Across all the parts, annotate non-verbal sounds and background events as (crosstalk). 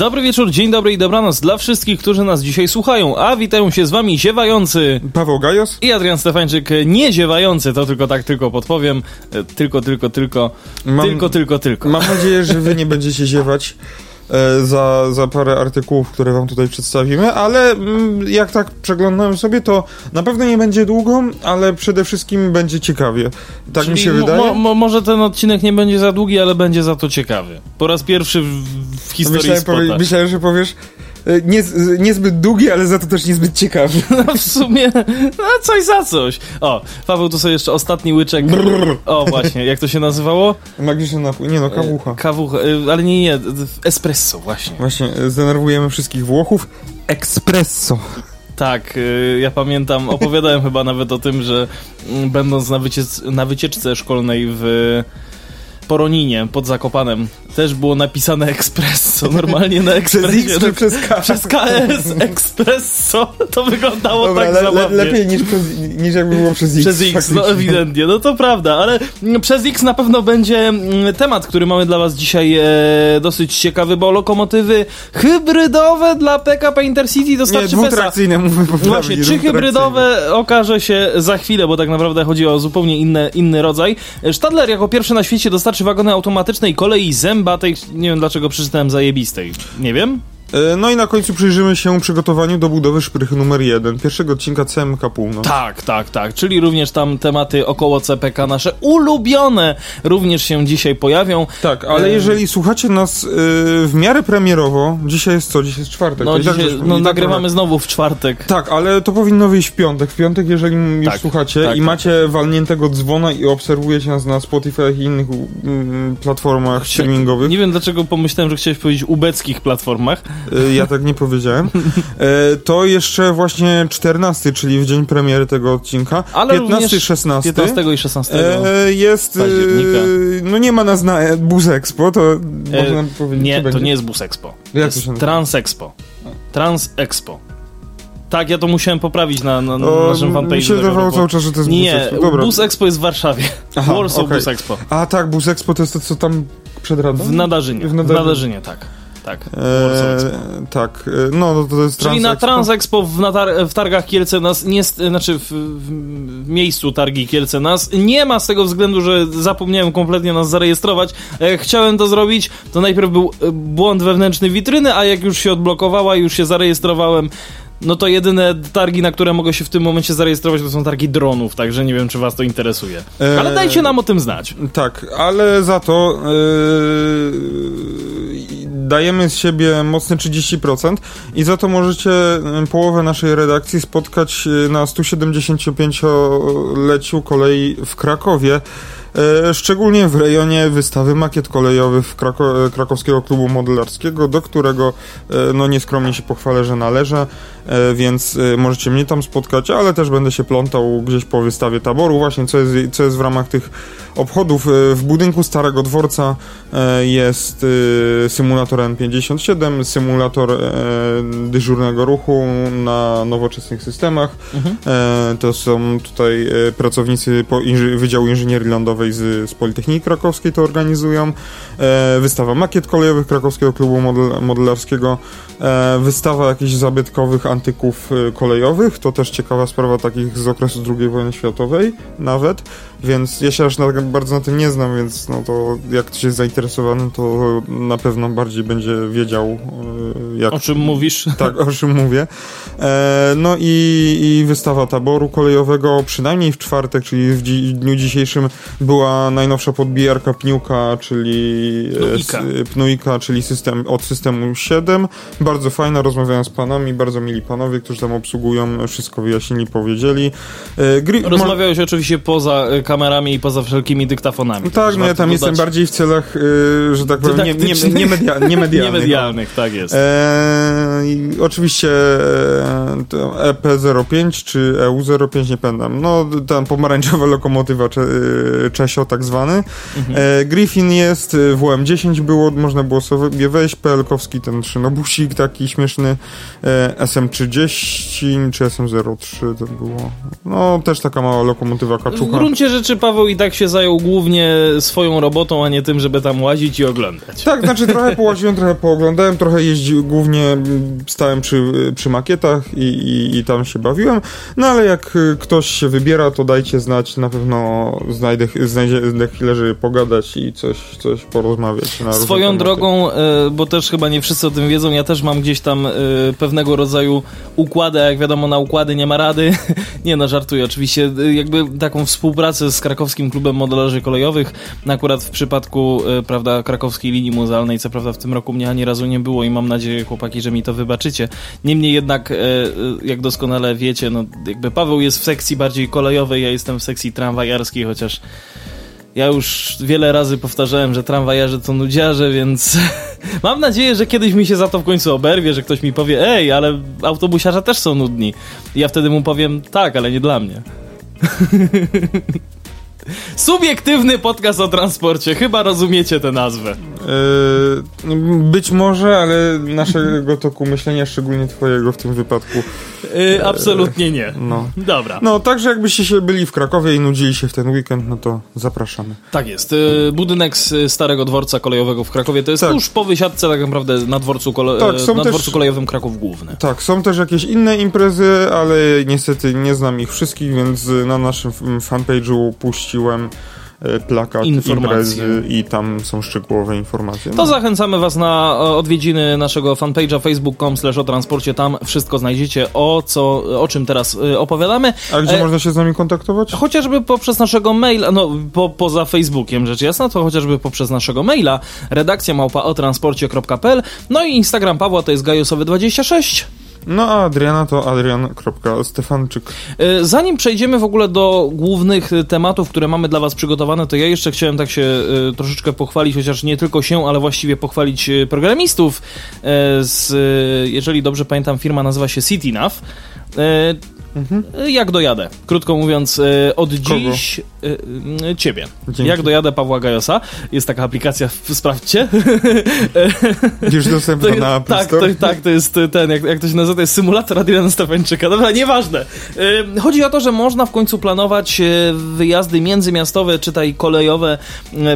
Dobry wieczór, dzień dobry i dobranoc dla wszystkich, którzy nas dzisiaj słuchają, a witają się z wami ziewający Paweł Gajos? i Adrian Stefańczyk, nie ziewający, to tylko tak tylko podpowiem, E, tylko, tylko, tylko, Mam- tylko, tylko, tylko. Mam nadzieję, że wy nie będziecie ziewać za, za parę artykułów, które wam tutaj przedstawimy, ale mm, jak tak przeglądałem sobie, to na pewno nie będzie długo, ale przede wszystkim będzie ciekawie. Tak mi Czyli się mo- wydaje. Mo, mo, może ten odcinek nie będzie za długi, ale będzie za to ciekawy. Po raz pierwszy w, w historii myślałem, powie, myślałem, że powiesz e, nie, niezbyt długi, ale za to też niezbyt ciekawy. (laughs) No w sumie, no coś za coś. O, Paweł, tu sobie jeszcze ostatni łyczek. Brrr. O, właśnie, jak to się nazywało? Magiczny napój. Nie no, kawucha. Kawucha, e, ale nie, nie, espresso właśnie. Właśnie, e, zdenerwujemy wszystkich Włochów. Espresso. Tak, ja pamiętam, opowiadałem (laughs) chyba nawet o tym, że mm, będąc na, wyciec na wycieczce szkolnej w Poroninie pod Zakopanem też było napisane espresso, normalnie na (laughs) Przez ekspresie. X czy przez K? Przez KS espresso to wyglądało Dobra, tak le, le, zabawnie. lepiej niż, przez, niż jakby było przez X. Przez X, no faktycznie. ewidentnie, no to prawda, ale mm, przez X na pewno będzie mm, temat, który mamy dla was dzisiaj e, dosyć ciekawy, bo lokomotywy hybrydowe dla PKP Intercity Nie, dostarczy PESA. dwutrakcyjne mówię poprawnie. Właśnie, czy hybrydowe okaże się za chwilę, bo tak naprawdę chodzi o zupełnie inne, inny rodzaj. Stadler jako pierwszy na świecie dostarczy wagony automatycznej kolei zębatej, nie wiem dlaczego przeczytałem zajebistej, nie wiem. E, No i na końcu przyjrzymy się przygotowaniu do budowy szprychy numer 1, pierwszego odcinka CMK Północ. Tak, tak, tak, czyli również tam tematy około CPK nasze ulubione również się dzisiaj pojawią. Tak, ale E, jeżeli słuchacie nas y, w miarę premierowo, dzisiaj jest co? Dzisiaj jest czwartek. No tak dzisiaj, no tak nagrywamy znowu w czwartek. Tak, ale to powinno wyjść w piątek. W piątek, jeżeli już Tak, słuchacie tak, i tak. macie walniętego dzwona i obserwujecie nas na Spotify i innych mm, platformach streamingowych, Nie wiem dlaczego pomyślałem, że chciałeś powiedzieć ubeckich platformach. Y, ja tak nie powiedziałem, e, to jeszcze właśnie 14, czyli w dzień premiery tego odcinka, Ale 15, również 16. 15 i 16. E, jest. E, no nie ma nas na e, Bus Expo, to można powiedzieć. nie, to nie jest Bus Expo. Jak To? Trans Expo. Trans Expo. Tak, ja to musiałem poprawić na, na, na O, naszym fanpage'u. mi się wydawało cały czas, że to jest Nie, Bus Expo. Dobra. Bus Expo jest w Warszawie. Aha, Warsaw okej. Bus Expo. A tak, Bus Expo to jest to, co tam przed radą? W Nadarzynie. W W Nadarzynie. Nadarzynie, tak. Tak. E, tak, e, no no to jest Czyli na Expo. Trans Expo w, na tar- w targach Kielce nas nie, znaczy w, w, miejscu targi Kielce nas nie ma z tego względu, że zapomniałem kompletnie nas zarejestrować. Jak chciałem to zrobić, to najpierw był e, błąd wewnętrzny witryny, a jak już się odblokowała, już się zarejestrowałem, no to jedyne targi, na które mogę się w tym momencie zarejestrować, to są targi dronów, także nie wiem, czy was to interesuje. E, Ale dajcie nam o tym znać. Tak, ale za to e, dajemy z siebie mocne 30% i za to możecie e, połowę naszej redakcji spotkać na 175-leciu kolei w Krakowie. Szczególnie w rejonie wystawy makiet kolejowych w Krako Krakowskiego Klubu Modelarskiego, do którego no nieskromnie się pochwalę, że należę, więc e, możecie mnie tam spotkać, ale też będę się plątał gdzieś po wystawie taboru, właśnie co jest, co jest w ramach tych obchodów. E, W budynku Starego Dworca e, jest e, symulator N57, symulator e, dyżurnego ruchu na nowoczesnych systemach. Mhm. E, To są tutaj e, pracownicy Wydziału Inżynierii Lądowej z, z Politechniki Krakowskiej to organizują. E, Wystawa makiet kolejowych Krakowskiego Klubu Model, Modelarskiego. E, Wystawa jakichś zabytkowych antyków e, kolejowych. To też ciekawa sprawa takich z okresu II wojny światowej nawet. Więc ja się aż na, bardzo na tym nie znam, więc no to jak ktoś jest zainteresowany, to na pewno bardziej będzie wiedział e, jak O czym mówisz? tak, o czym mówię. E, no i, i wystawa taboru kolejowego, przynajmniej w czwartek, czyli w dzi dniu dzisiejszym, była najnowsza podbijarka Pniuka, czyli e, Pnuika. s- Pnuika, czyli system, od systemu 7. Bardzo fajna, rozmawiałem z panami, bardzo mili panowie, którzy tam obsługują, wszystko wyjaśnili, powiedzieli. E, gry, Rozmawiałeś oczywiście poza y, kamerami i poza wszelkimi dyktafonami. tak, Też no ja tam jestem bardziej w celach, y, że tak powiem, nie, nie, nie, media, nie (laughs) medialnych. Niemedialnych, tak jest. Oczywiście e, to EP05 czy EU05, nie pamiętam. No, tam pomarańczowa lokomotywa cze, e, Czesio tak zwany. Mhm. E, Griffin jest, e, WM10 było, można było sobie wejść, PLK-owski ten trzynobusik taki śmieszny, e, SM30 czy SM03 to było. No, też taka mała lokomotywa W kaczucha. gruncie rzeczy Paweł i tak się zajął głównie swoją robotą, a nie tym, żeby tam łazić i oglądać. Tak, znaczy trochę połaziłem, trochę pooglądałem, trochę jeździł, głównie stałem przy, przy makietach i, i, i tam się bawiłem, no ale jak ktoś się wybiera, to dajcie znać, na pewno znajdę, znajdzie chwilę, żeby pogadać i coś, coś porozmawiać. Na Swoją drogą, e, bo też chyba nie wszyscy o tym wiedzą, ja też mam gdzieś tam e, pewnego rodzaju układy, a jak wiadomo na układy nie ma rady. (laughs) nie no, żartuję oczywiście. Jakby taką współpracę z krakowskim klubem modelarzy kolejowych, akurat w przypadku, e, prawda, krakowskiej linii muzealnej, co prawda w tym roku mnie ani razu nie było i mam nadzieję, chłopaki, że mi to wybaczycie. Niemniej jednak, e, e, jak doskonale wiecie, no jakby Paweł jest w sekcji bardziej kolejowej, ja jestem w sekcji tramwajarskiej, chociaż ja już wiele razy powtarzałem, że tramwajarze to nudziarze, więc (laughs) mam nadzieję, że kiedyś mi się za to w końcu oberwie, że ktoś mi powie, ej, ale autobusiarze też są nudni. I ja wtedy mu powiem, tak, ale nie dla mnie. (laughs) Subiektywny podcast o transporcie, chyba rozumiecie tę nazwę. Yy, być może, ale naszego toku myślenia, szczególnie twojego w tym wypadku. Yy, absolutnie nie. No. Dobra. No, także jakbyście się byli w Krakowie i nudzili się w ten weekend, no to zapraszamy. Tak jest. Budynek z Starego Dworca Kolejowego w Krakowie to jest Tak. tuż po wysiadce tak naprawdę na dworcu, kole... Tak, są na też- dworcu kolejowym Kraków Główny. Tak, są też jakieś inne imprezy, ale niestety nie znam ich wszystkich, więc na naszym fanpage'u puściłem e, plakat Informacje. imprezy i tam są szczegółowe informacje. To No. zachęcamy Was na odwiedziny naszego fanpage'a facebook.com slash o transporcie. Tam wszystko znajdziecie o, co, o czym teraz e, opowiadamy. A gdzie e, można się z nami kontaktować? Chociażby poprzez naszego maila, no po, poza Facebookiem rzecz jasna, to chociażby poprzez naszego maila redakcja małpa o transporcie.pl no i Instagram Pawła to jest gajusowy26. No a Adriana to adrian.stefanczyk. E, Zanim przejdziemy w ogóle do głównych e, tematów, które mamy dla Was przygotowane, to ja jeszcze chciałem tak się e, troszeczkę pochwalić, chociaż nie tylko się, ale właściwie pochwalić programistów. Z, jeżeli dobrze pamiętam, firma nazywa się CityNav. E, e, Jak dojadę? Krótko mówiąc, e, od dziś e, ciebie. Dzięki. Jak dojadę Pawła Gajosa? Jest taka aplikacja, sprawdźcie. (laughs) Już dostępna jest, na Apple tak, to, tak, to jest ten, jak, jak to się nazywa, to jest symulator Adriana Stefańczyka. Dobra, nieważne. Chodzi o to, że można w końcu planować wyjazdy międzymiastowe, czytaj kolejowe,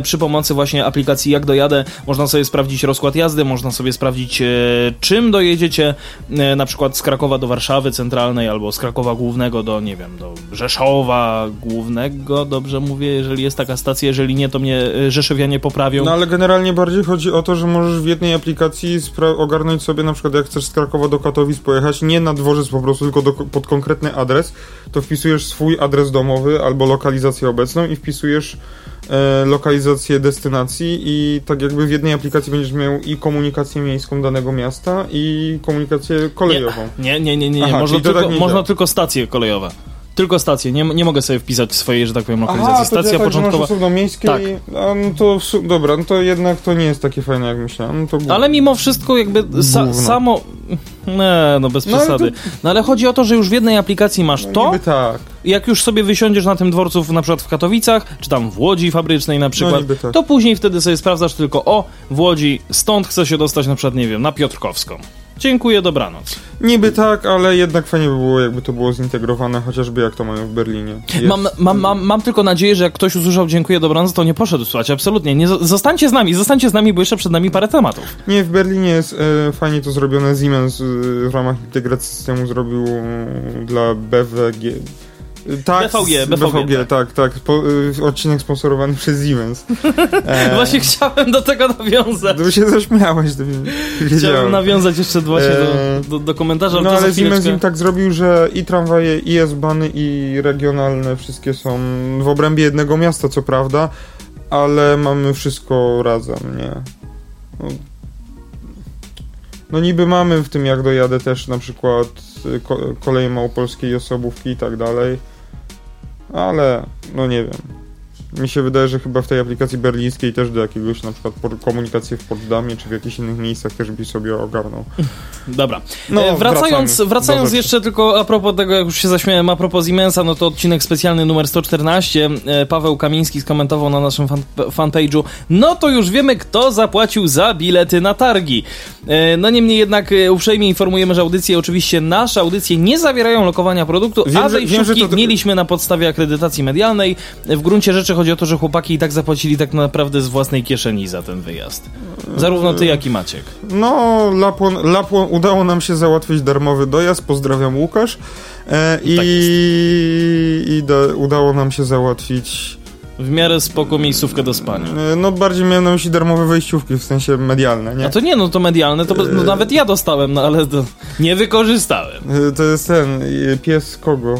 przy pomocy właśnie aplikacji Jak Dojadę. Można sobie sprawdzić rozkład jazdy, można sobie sprawdzić czym dojedziecie, na przykład z Krakowa do Warszawy Centralnej, albo z Krakowa Głównego do, nie wiem, do Rzeszowa Głównego, dobrze mówię, jeżeli jest taka stacja, jeżeli nie, to mnie e, Rzeszowianie poprawią. No ale generalnie bardziej chodzi o to, że możesz w jednej aplikacji ogarnąć sobie na przykład jak chcesz z Krakowa do Katowic pojechać, nie na dworzec po prostu, tylko pod konkretny adres, to wpisujesz swój adres domowy albo lokalizację obecną i wpisujesz lokalizację destynacji i tak jakby w jednej aplikacji będziesz miał i komunikację miejską danego miasta i komunikację kolejową. Nie, nie, nie, nie, nie. Aha, można, tylko, tak nie można tylko stacje kolejowe. Tylko stacje, nie, nie mogę sobie wpisać swojej, że tak powiem, lokalizacji. Aha, to Stacja tak, masz początkowa. miejskie Tak. i, a, no to dobra, no to jednak to nie jest takie fajne jak myślałem. No. Ale mimo wszystko jakby sa, samo... Nie, no bez No, ale przesady. to- No ale chodzi o to, że już w jednej aplikacji masz no, to, Niby tak. jak już sobie wysiądziesz na tym dworcu na przykład w Katowicach, czy tam w Łodzi fabrycznej na przykład, No, tak. to później wtedy sobie sprawdzasz tylko o, w Łodzi, stąd chcę się dostać na przykład, nie wiem, na Piotrkowską. Dziękuję, dobranoc. Niby tak, ale jednak fajnie by było, jakby to było zintegrowane, chociażby jak to mają w Berlinie. Jest- Mam, mam, mam, mam tylko nadzieję, że jak ktoś usłyszał dziękuję, dobranoc, to nie poszedł słuchać, absolutnie. Nie, zostańcie z nami, zostańcie z nami, bo jeszcze przed nami parę tematów. Nie, w Berlinie jest e, fajnie to zrobione. Siemens e, w ramach integracji systemu zrobił e, dla BWG. E, Tak, BVG, z- BVG, tak, tak. Po, e, odcinek sponsorowany przez Siemens. (laughs) E, Właśnie chciałem do tego nawiązać. To się zaśmiałeś, to Chciałem nawiązać jeszcze właśnie Eee, do, do, do komentarza, No ale Siemens im tak zrobił, że i tramwaje, i S-bany, i regionalne wszystkie są w obrębie jednego miasta, co prawda, ale mamy wszystko razem, nie? No, no niby mamy w tym jak dojadę też na przykład y, ko koleje małopolskie i osobówki i tak dalej, ale no nie wiem. Mi się wydaje, że chyba w tej aplikacji berlińskiej też do jakiegoś na przykład komunikacji w Potsdamie czy w jakichś innych miejscach też by sobie ogarnął. (laughs) Dobra. No, e, wracając wracając rzeczy. jeszcze tylko a propos tego, jak już się zaśmiałem, a propos Siemensa, no to odcinek specjalny numer 114. E, Paweł Kamiński skomentował na naszym fan, fanpage'u. No to już wiemy, kto zapłacił za bilety na targi. E, no niemniej jednak uprzejmie informujemy, że audycje, oczywiście nasze audycje nie zawierają lokowania produktu, Wiem, a wejściówki to- mieliśmy na podstawie akredytacji medialnej. W gruncie rzeczy chodzi o to, że chłopaki i tak zapłacili tak naprawdę z własnej kieszeni za ten wyjazd. Zarówno ty, jak i Maciek. No, Lapłon, Lapłon udało nam się załatwić darmowy dojazd, pozdrawiam Łukasz. E, I, Tak i da, udało nam się załatwić. W miarę spoko miejscówkę do spania. E, no, bardziej miałem na myśli darmowe wejściówki, w sensie medialne, nie? A to nie, no to medialne, to no, Eee. nawet ja dostałem, no ale nie wykorzystałem. E, To jest ten, e, pies kogo?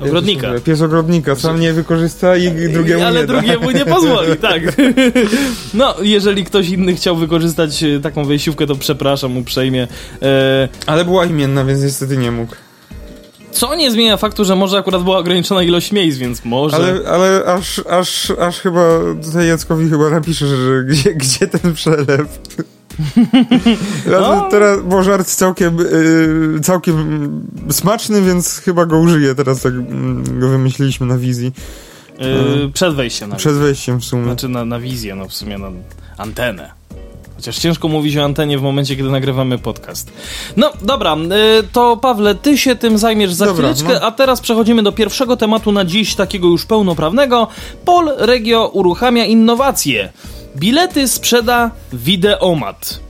Ogrodnika. Pies ogrodnika, sam nie wykorzysta i drugiemu ale nie drugiemu nie pozwoli, (laughs) tak. No, jeżeli ktoś inny chciał wykorzystać e, taką wejściówkę, to przepraszam uprzejmie. E, Ale była imienna, więc niestety nie mógł. co nie zmienia faktu, że może akurat była ograniczona ilość miejsc, więc może... Ale, ale aż, aż, aż chyba tutaj Jackowi chyba napisze, że gdzie, gdzie ten przelew. (laughs) No. Teraz, bo żart całkiem, yy, całkiem smaczny, więc chyba go użyję. Teraz tak mm, go wymyśliliśmy na wizji. e, przed wejściem na Przed wejściem w sumie. Znaczy na, na wizję, no w sumie na antenę. Chociaż ciężko mówić o antenie w momencie, kiedy nagrywamy podcast. No dobra, y, to Pawle, ty się tym zajmiesz za Dobra, chwileczkę, no. a teraz przechodzimy do pierwszego tematu na dziś, takiego już pełnoprawnego. Pol Regio uruchamia innowacje. Bilety sprzeda Videomat.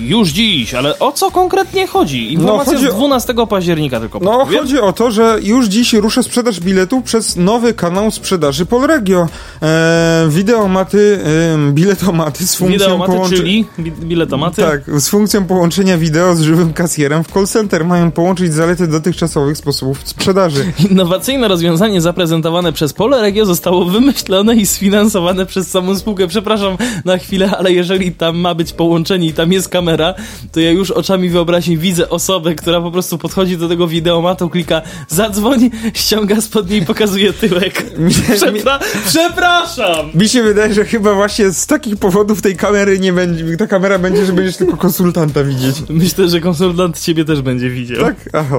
Już dziś, ale o co konkretnie chodzi? Informacja No, chodzi z o- 12 października tylko No, powiem. chodzi o to, że już dziś ruszy sprzedaż biletów przez nowy kanał sprzedaży Polregio. E, wideomaty, e, biletomaty z funkcją Wideomaty, połączenia. czyli bi- biletomaty. Tak, z funkcją połączenia wideo z żywym kasjerem w call center mają połączyć zalety dotychczasowych sposobów sprzedaży. Innowacyjne rozwiązanie zaprezentowane przez Pole Regio zostało wymyślone i sfinansowane przez samą spółkę. Przepraszam na chwilę, ale jeżeli tam ma być połączenie i tam jest kamera, to ja już oczami wyobraźni widzę osobę, która po prostu podchodzi do tego wideomatu, klika zadzwoń, ściąga spodnie i pokazuje tyłek. (laughs) Przepra- przepraszam! mi się wydaje, że chyba właśnie z takich powodów tej kamery nie będzie, ta kamera będzie, że będziesz tylko konsultanta widzieć. Myślę, że konsultant ciebie też będzie widział. Tak? Aha.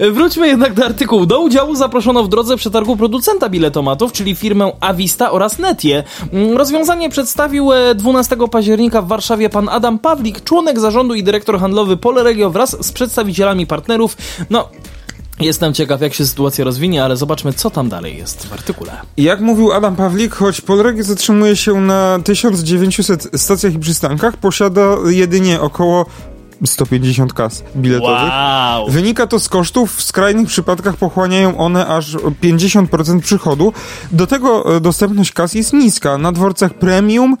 No. Wróćmy jednak do artykułu. Do udziału zaproszono w drodze przetargu producenta biletomatów, czyli firmę Avista oraz Netie. Mm, Rozwiązanie przedstawił e, 12 października w Warszawie pan Adam Pawlik, członek zarządu i dyrektor handlowy Poleregio wraz z przedstawicielami partnerów. No, jestem ciekaw jak się sytuacja rozwinie, ale zobaczmy co tam dalej jest w artykule. Jak mówił Adam Pawlik, choć Polregio zatrzymuje się na 1900 stacjach i przystankach, posiada jedynie około 150 kas biletowych. Wow! Wynika to z kosztów, w skrajnych przypadkach pochłaniają one aż 50% przychodu. Do tego e, dostępność kas jest niska. Na dworcach premium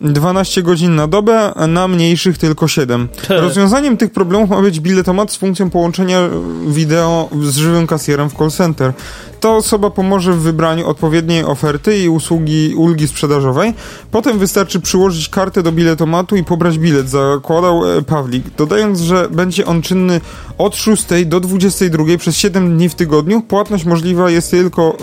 12 godzin na dobę, na mniejszych tylko 7. Rozwiązaniem tych problemów ma być biletomat z funkcją połączenia wideo z żywym kasjerem w call center. Ta osoba pomoże w wybraniu odpowiedniej oferty i usługi ulgi sprzedażowej. Potem wystarczy przyłożyć kartę do biletomatu i pobrać bilet, zakładał e, Pawlik, dodając, że będzie on czynny od 6 do 22 przez 7 dni w tygodniu. Płatność możliwa jest tylko,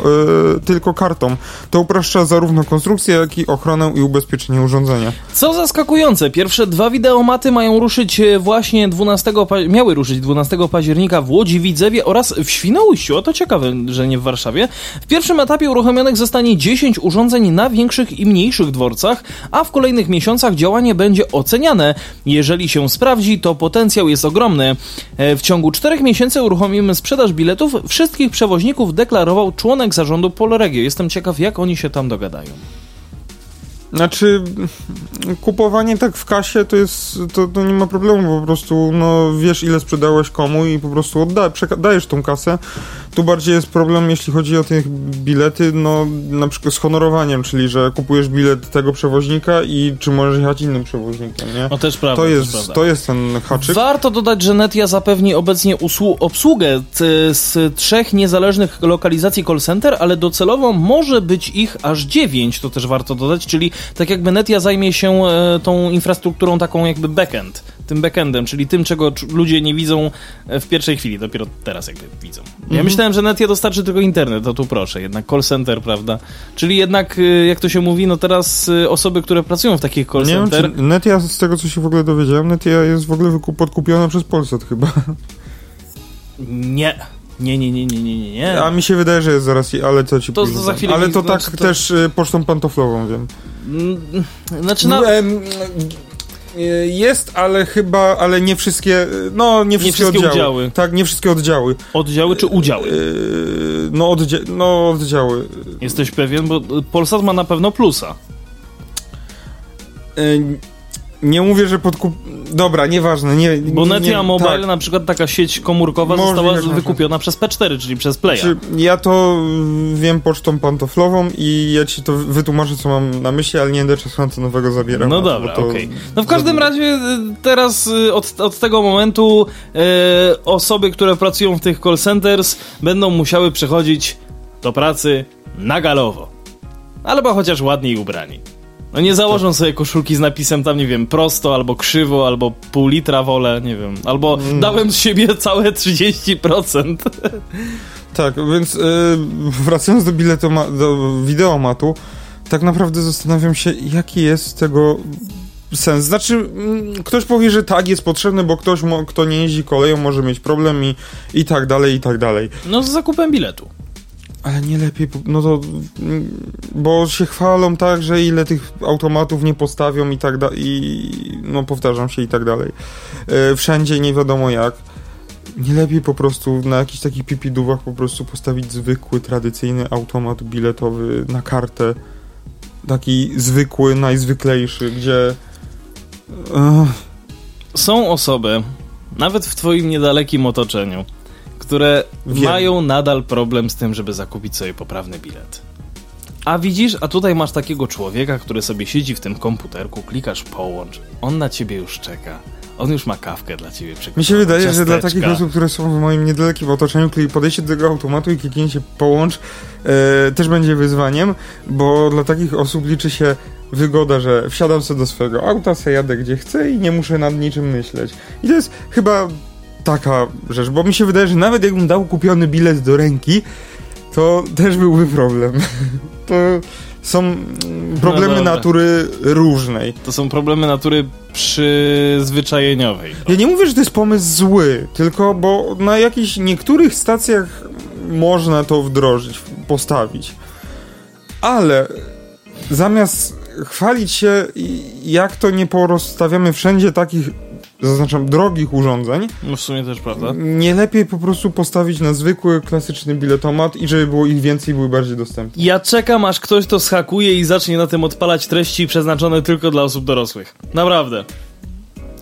e, tylko kartą. To upraszcza zarówno konstrukcję, jak i ochronę i ubezpieczenie urządzenia. Co zaskakujące, pierwsze dwa wideomaty mają ruszyć e, właśnie 12, pa- miały ruszyć 12 października w Łodzi, Widzewie oraz w Świnoujściu. O to ciekawe, że nie w Warszawie. W pierwszym etapie uruchomionych zostanie 10 urządzeń na większych i mniejszych dworcach, a w kolejnych miesiącach działanie będzie oceniane. Jeżeli się sprawdzi, to potencjał jest ogromny. E, W ciągu 4 miesięcy uruchomimy sprzedaż biletów. Wszystkich przewoźników deklarował członek zarządu Polregio. Jestem ciekaw, jak oni się tam dogadają. Znaczy, kupowanie tak w kasie to jest, to, to nie ma problemu, po prostu, no, wiesz ile sprzedałeś komu i po prostu odda, dajesz tą kasę. Tu bardziej jest problem, jeśli chodzi o te bilety, no, na przykład z honorowaniem, czyli, że kupujesz bilet tego przewoźnika i czy możesz jechać innym przewoźnikiem, nie? No też prawda. To jest, prawda. to jest ten haczyk. Warto dodać, że Netia zapewni obecnie obsługę t- z trzech niezależnych lokalizacji call center, ale docelowo może być ich aż dziewięć, to też warto dodać, czyli tak jakby Netia zajmie się e, tą infrastrukturą taką jakby backend, tym backendem, czyli tym, czego cz- ludzie nie widzą e, w pierwszej chwili, dopiero teraz jakby widzą. Ja Mhm. myślałem, że Netia dostarczy tylko internet, to tu proszę, jednak call center, prawda? Czyli jednak, e, jak to się mówi, no teraz osoby, które pracują w takich call Nie wiem, center... czy Netia, z tego co się w ogóle dowiedziałem, Netia jest w ogóle podkupiona przez Polsat chyba. Nie. Nie, nie, nie, nie, nie, nie, nie. A mi się wydaje, że jest zaraz, ale to ci To- później za chwilę Ale mi- to tak znaczy to- też y, pocztą pantoflową wiem. Mm, Znaczy, no, Em, y, Jest, ale chyba, ale nie wszystkie, y, no nie wszystkie, wszystkie oddziały. oddziały. Tak, nie wszystkie oddziały. oddziały czy udziały? Y, No, oddzia no oddziały. Jesteś pewien, bo Polsat ma na pewno plusa. Nie mówię, że podkup... Dobra, nieważne. Nie, Bo nie, Netia nie, Mobile, tak. na przykład taka sieć komórkowa Możliwe, została wykupiona przez P4, czyli przez Playa. Czy ja to wiem pocztą pantoflową i ja ci to wytłumaczę, co mam na myśli, ale nie będę czasu antenowego zabierał. No na to, dobra, okej. No w każdym razie y, teraz y, od, od tego momentu y, osoby, które pracują w tych call centers będą musiały przechodzić do pracy na galowo. Albo chociaż ładniej ubrani. No nie założą sobie koszulki z napisem tam, nie wiem, prosto, albo krzywo, albo pół litra wolę, nie wiem. Albo Mm. dałem z siebie całe 30%. Tak, więc y, wracając do biletoma, do wideomatu, tak naprawdę zastanawiam się, jaki jest tego sens. Znaczy, mm, ktoś powie, że tak, jest potrzebny, bo ktoś, kto nie jeździ koleją, może mieć problem i, i tak dalej, i tak dalej. No z zakupem biletu. Ale nie lepiej, no to, mm, bo się chwalą tak, że ile tych automatów nie postawią i tak dalej, i no powtarzam się i tak dalej. E, Wszędzie nie wiadomo jak. Nie lepiej po prostu na jakichś takich pipidówach po prostu postawić zwykły, tradycyjny automat biletowy na kartę. Taki zwykły, najzwyklejszy, gdzie... Ech, Są osoby, nawet w twoim niedalekim otoczeniu, które Wiem. mają nadal problem z tym, żeby zakupić sobie poprawny bilet. A widzisz, a tutaj masz takiego człowieka, który sobie siedzi w tym komputerku, klikasz połącz, on na ciebie już czeka. On już ma kawkę dla ciebie Mi się wydaje, że dla takich ciasteczka. osób, które są w moim niedalekim otoczeniu, kiedy podejście do tego automatu i kliknięcie połącz e, też będzie wyzwaniem, bo dla takich osób liczy się wygoda, że wsiadam sobie do swojego auta, se jadę gdzie chcę i nie muszę nad niczym myśleć. I to jest chyba taka rzecz, bo mi się wydaje, że nawet jakbym dał kupiony bilet do ręki, to też byłby problem. (laughs) to są problemy dobra. natury różnej. To są problemy natury przyzwyczajeniowej. Ja nie mówię, że to jest pomysł zły, tylko bo na jakichś niektórych stacjach można to wdrożyć, postawić. Ale zamiast chwalić się, jak to nie porozstawiamy wszędzie takich, zaznaczam, drogich urządzeń, No w sumie też prawda. nie lepiej po prostu postawić na zwykły, klasyczny biletomat i żeby było ich więcej, były bardziej dostępne. Ja czekam, aż ktoś to schakuje i zacznie na tym odpalać treści przeznaczone tylko dla osób dorosłych. Naprawdę.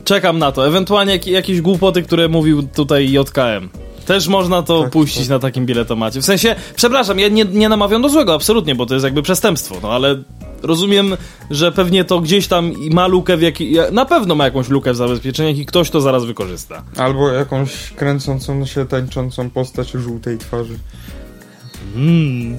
Czekam na to. Ewentualnie jak, jakieś głupoty, które mówił tutaj JKM. Też można to Tak, puścić tak. na takim biletomacie. W sensie, przepraszam, ja nie, nie namawiam do złego, absolutnie, bo to jest jakby przestępstwo, no ale rozumiem, że pewnie to gdzieś tam ma lukę w jakiej... Na pewno ma jakąś lukę w zabezpieczeniach i ktoś to zaraz wykorzysta. Albo jakąś kręcącą się, tańczącą postać żółtej twarzy. Mm.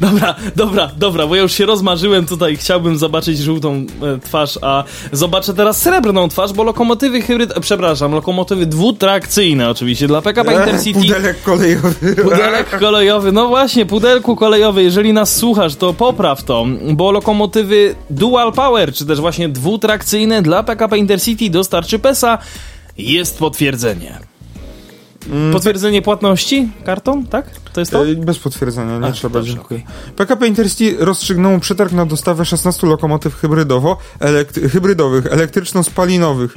Dobra, dobra, dobra, bo ja już się rozmarzyłem tutaj, chciałbym zobaczyć żółtą e, twarz, a zobaczę teraz srebrną twarz, bo lokomotywy hybryd, e, przepraszam, lokomotywy dwutrakcyjne oczywiście dla PKP Intercity. Pudelek kolejowy. Pudelek (laughs) kolejowy, no właśnie, pudelku kolejowy, jeżeli nas słuchasz, to popraw to, bo lokomotywy Dual Power, czy też właśnie dwutrakcyjne dla PKP Intercity dostarczy PESA, jest potwierdzenie. Mm. Potwierdzenie płatności kartą, tak? To jest to? E, Bez potwierdzenia, nie A, trzeba, dobrze, dziękuję. PKP Intercity rozstrzygnął przetarg na dostawę 16 lokomotyw hybrydowo, elekt- hybrydowych, elektryczno-spalinowych.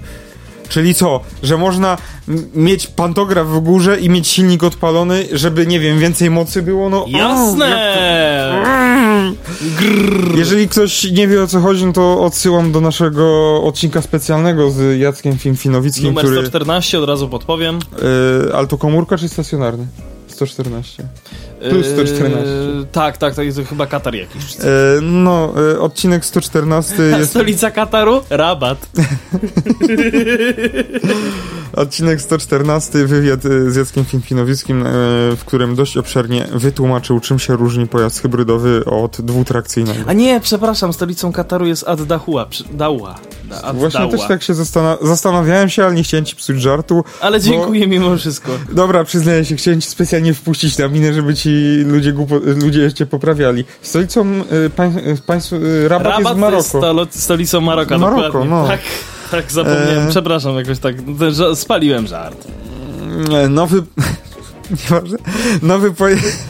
Czyli co? Że można mieć pantograf w górze i mieć silnik odpalony, żeby, nie wiem, więcej mocy było? No, o, Jasne! to- Jeżeli ktoś nie wie o co chodzi, no to odsyłam do naszego odcinka specjalnego z Jackiem Finfinowickim, Numer który... 114, od razu podpowiem. Y, ale to komórka czy stacjonarny? 114. Plus 114. Yy, tak, tak, to jest chyba Katar jakiś. E, no, e, odcinek 114 (laughs) jest... Stolica Kataru? Rabat. (laughs) Odcinek 114, wywiad z Jackiem Finfinowickim, w którym dość obszernie wytłumaczył, czym się różni pojazd hybrydowy od dwutrakcyjnego. A nie, przepraszam, stolicą Kataru jest Ad Dahua. Dahua. Ad Właśnie też tak się zastan zastanawiałem się, ale nie chciałem ci psuć żartu. Ale dziękuję bo... mimo wszystko. Dobra, przyznaję się, chciałem ci specjalnie wpuścić na minę, żeby ci ludzie, głupo... ludzie cię poprawiali. Stolicą y, pań... państw... Y, Rabat, Rabat jest Maroko. jest stolo... stolicą Maroka, Maroko, dokładnie. no. Tak, tak zapomniałem. E... Przepraszam, jakoś tak spaliłem żart. Nowy... (laughs) Nieważne. Nowy pojazd...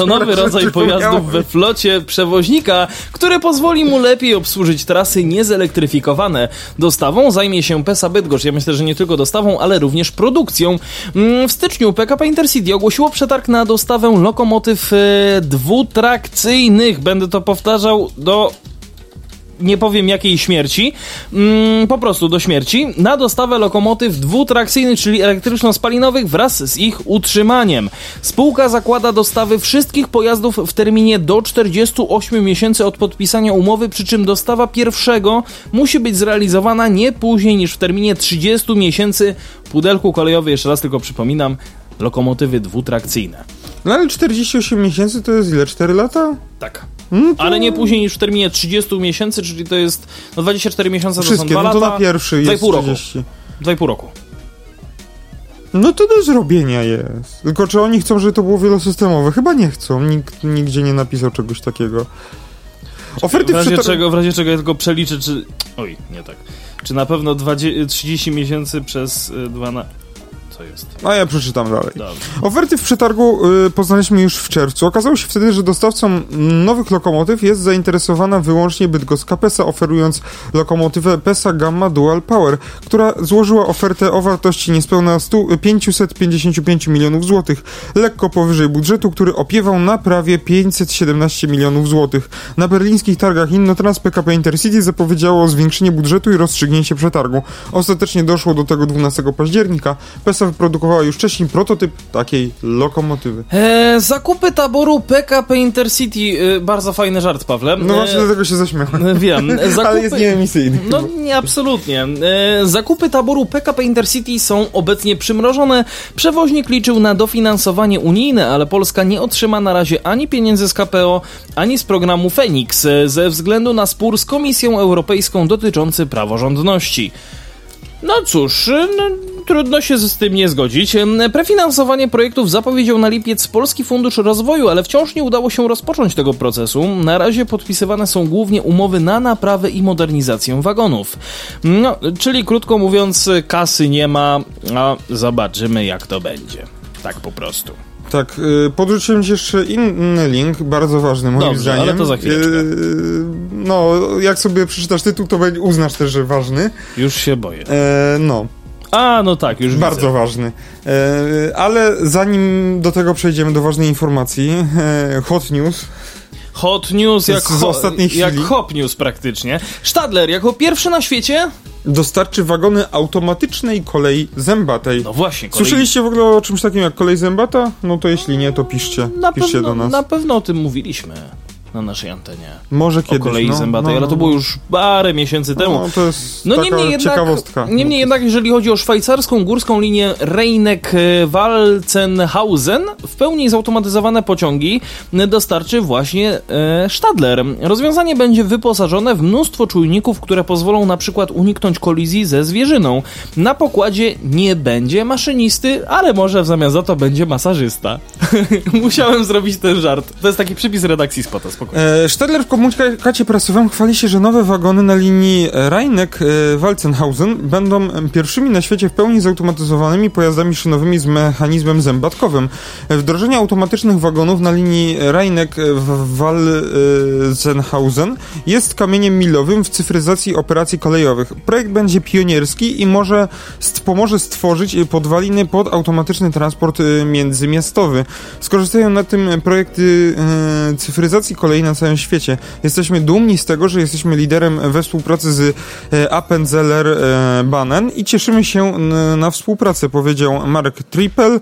To nowy rodzaj pojazdów we flocie przewoźnika, który pozwoli mu lepiej obsłużyć trasy niezelektryfikowane. Dostawą zajmie się PESA Bydgoszcz. Ja myślę, że nie tylko dostawą, ale również produkcją. Mm, w styczniu PKP Intercity ogłosiło przetarg na dostawę lokomotyw e, dwutrakcyjnych. Będę to powtarzał do nie powiem jakiej śmierci, mm, po prostu do śmierci, na dostawę lokomotyw dwutrakcyjnych, czyli elektryczno-spalinowych wraz z ich utrzymaniem. Spółka zakłada dostawy wszystkich pojazdów w terminie do 48 miesięcy od podpisania umowy, przy czym dostawa pierwszego musi być zrealizowana nie później niż w terminie 30 miesięcy. Pudelku kolejowy, jeszcze raz tylko przypominam, lokomotywy dwutrakcyjne. No ale 48 miesięcy to jest ile? 4 lata? Tak. Hmm, to... Ale nie później niż w terminie 30 miesięcy, czyli to jest no 24 miesiące Wszystkie, to są 2 no to lata. na pierwszy jest 2,5 roku. 30. 2,5 roku. No to do zrobienia jest. Tylko czy oni chcą, żeby to było wielosystemowe? Chyba nie chcą. Nikt nigdzie nie napisał czegoś takiego. Oferty w razie, przetar- czego, w razie czego ja tylko przeliczę, czy... Oj, nie tak. Czy na pewno 20, 30 miesięcy przez 12 co jest. A ja przeczytam dalej. Dobrze. Oferty w przetargu y, poznaliśmy już w czerwcu. Okazało się wtedy, że dostawcą nowych lokomotyw jest zainteresowana wyłącznie Bydgoska PESA, oferując lokomotywę PESA Gamma Dual Power, która złożyła ofertę o wartości niespełna 100, 555 milionów złotych, lekko powyżej budżetu, który opiewał na prawie 517 milionów złotych. Na berlińskich targach Innotrans PKP Intercity zapowiedziało zwiększenie budżetu i rozstrzygnięcie przetargu. Ostatecznie doszło do tego 12 października. PESA wyprodukowała już wcześniej prototyp takiej lokomotywy. Eee, zakupy taboru PKP Intercity. Eee, bardzo fajny żart, Pawle. No właśnie eee, dlatego się zaśmiałem. Wiem. Zakupy... (laughs) Ale jest nieemisyjny. No nie, absolutnie. Eee, zakupy taboru PKP Intercity są obecnie przymrożone. Przewoźnik liczył na dofinansowanie unijne, ale Polska nie otrzyma na razie ani pieniędzy z KPO, ani z programu Fenix, ze względu na spór z Komisją Europejską dotyczący praworządności. No cóż, no, trudno się z tym nie zgodzić. Prefinansowanie projektów zapowiedział na lipiec Polski Fundusz Rozwoju, ale wciąż nie udało się rozpocząć tego procesu. Na razie podpisywane są głównie umowy na naprawę i modernizację wagonów. No, czyli krótko mówiąc, kasy nie ma, a zobaczymy jak to będzie. Tak po prostu. Tak, yy, podrzuciłem ci jeszcze inny link, bardzo ważny moim Dobrze, zdaniem. ale to za chwileczkę. Yy, no, jak sobie przeczytasz tytuł, to uznasz też, że ważny. Już się boję. Yy, no. A, no tak, już Bardzo widzę. ważny. E, ale zanim do tego przejdziemy, do ważnej informacji, e, hot news. Hot news jak, z, chwili. jak hop news praktycznie. Stadler jako pierwszy na świecie dostarczy wagony automatycznej kolei zębatej. No właśnie. Kolei... Słyszeliście w ogóle o czymś takim jak kolej zębata? No to jeśli nie, to piszcie. Na piszcie pewno, do nas. Na pewno o tym mówiliśmy na naszej antenie. Może kiedyś. O kolei no, zębatej, no, ale to było już parę miesięcy temu. No to jest no, taka niemniej jednak, ciekawostka. Niemniej jednak, jeżeli chodzi o szwajcarską górską linię Reinek-Walzenhausen, w pełni zautomatyzowane pociągi dostarczy właśnie e, Stadler. Rozwiązanie będzie wyposażone w mnóstwo czujników, które pozwolą na przykład uniknąć kolizji ze zwierzyną. Na pokładzie nie będzie maszynisty, ale może w zamian za to będzie masażysta. (laughs) Musiałem zrobić ten żart. To jest taki przypis redakcji spota. E, w komunikacie prasowym chwali się, że nowe wagony na linii Reinek-Walzenhausen będą pierwszymi na świecie w pełni zautomatyzowanymi pojazdami szynowymi z mechanizmem zębatkowym. Wdrożenie automatycznych wagonów na linii Reinek-Walzenhausen jest kamieniem milowym w cyfryzacji operacji kolejowych. Projekt będzie pionierski i może st pomoże stworzyć podwaliny pod automatyczny transport międzymiastowy. Skorzystają na tym projekty cyfryzacji kolejowej kolei na całym świecie. Jesteśmy dumni z tego, że jesteśmy liderem we współpracy z e, Appenzeller e, Bannen i cieszymy się na współpracę, powiedział Mark Trippel,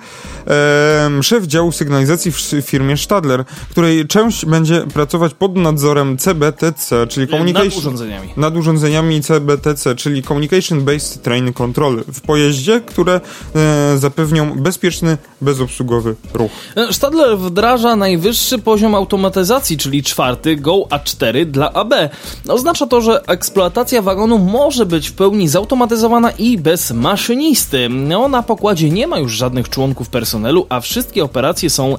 szef działu sygnalizacji w firmie Stadler, której część będzie pracować pod nadzorem CBTC, czyli Nad Communication... urządzeniami. nad urządzeniami CBTC, czyli Communication Based Train Control w pojeździe, które e, zapewnią bezpieczny, bezobsługowy ruch. Stadler wdraża najwyższy poziom automatyzacji, czyli czwarty Go A4 dla AB. Oznacza to, że eksploatacja wagonu może być w pełni zautomatyzowana i bez maszynisty. No, na pokładzie nie ma już żadnych członków personelu, a wszystkie operacje są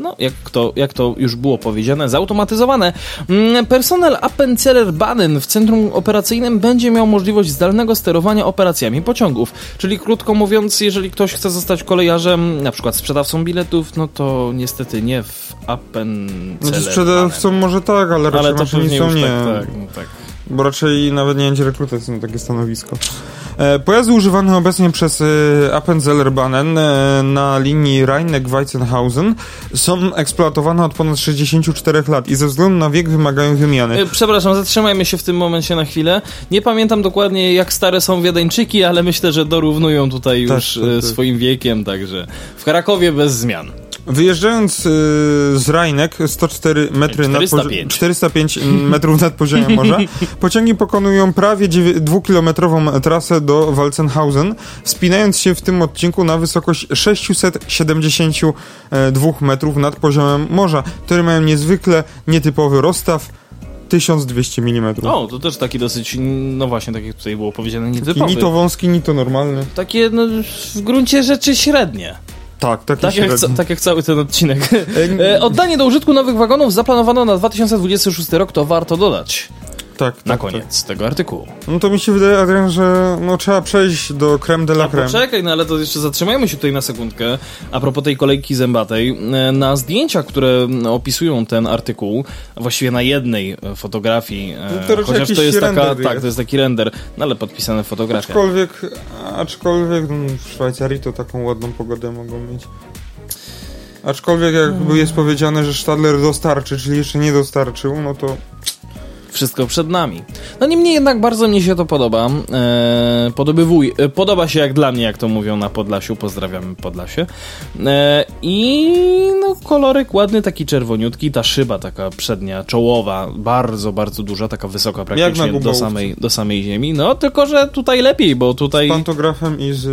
no, jak to, jak to już było powiedziane, zautomatyzowane. Mm, Personel Appenzeller Baden w centrum operacyjnym będzie miał możliwość zdalnego sterowania operacjami pociągów. Czyli krótko mówiąc, jeżeli ktoś chce zostać kolejarzem, na przykład sprzedawcą biletów, no to niestety nie w Appenzeller Znaczy sprzedawcą może tak, ale raczej Ale to już nie. tak, tak, no tak. Bo raczej nawet nie będzie rekrutacji na takie stanowisko. E, pojazdy używane obecnie przez e, Appenzeller Bannen e, na linii Rheineck-Weizenhausen są eksploatowane od ponad 64 lat i ze względu na wiek wymagają wymiany. E, Przepraszam, zatrzymajmy się w tym momencie na chwilę. Nie pamiętam dokładnie jak stare są Wiedeńczyki, ale myślę, że dorównują tutaj Tak, już tak, e, tak. swoim wiekiem, także w Krakowie bez zmian. Wyjeżdżając y, z Rajnek 104 metry nad 405. pozi- 405 metrów nad poziomem morza, (laughs) pociągi pokonują prawie dwukilometrową trasę do Walzenhausen, wspinając się w tym odcinku na wysokość 672 metrów nad poziomem morza, które mają niezwykle nietypowy rozstaw 1200 mm. O, to też taki dosyć, no właśnie, tak jak tutaj było powiedziane, nietypowy. Ni to wąski, ni to normalny. Takie no, w gruncie rzeczy średnie. Tak, taki Tak jak, ca- średni. tak jak cały ten odcinek. (laughs) E, Oddanie do użytku nowych wagonów zaplanowano na 2026 rok, to warto dodać tak, tak, na tak. koniec tego artykułu. No to mi się wydaje, Adrian, że no, trzeba przejść do creme de la A creme. poczekaj, no ale to jeszcze zatrzymajmy się tutaj na sekundkę. A propos tej kolejki zębatej, e, na zdjęciach, które m, opisują ten artykuł, właściwie na jednej e, fotografii, e, No to chociaż to jest taka, tak, jest. to jest taki render, no ale podpisane fotografia. Aczkolwiek, aczkolwiek no, w Szwajcarii to taką ładną pogodę mogą mieć. Aczkolwiek jakby jest powiedziane, że Stadler dostarczy, czyli jeszcze nie dostarczył, no to Wszystko przed nami. No niemniej jednak bardzo mi się to podoba. E, podobywuj, e, podoba się jak dla mnie, jak to mówią na Podlasiu. Pozdrawiamy Podlasie. E, I no kolorek ładny, taki czerwoniutki. Ta szyba taka przednia, czołowa, bardzo, bardzo duża, taka wysoka praktycznie do samej, do samej ziemi. No tylko, że tutaj lepiej, bo tutaj z pantografem i z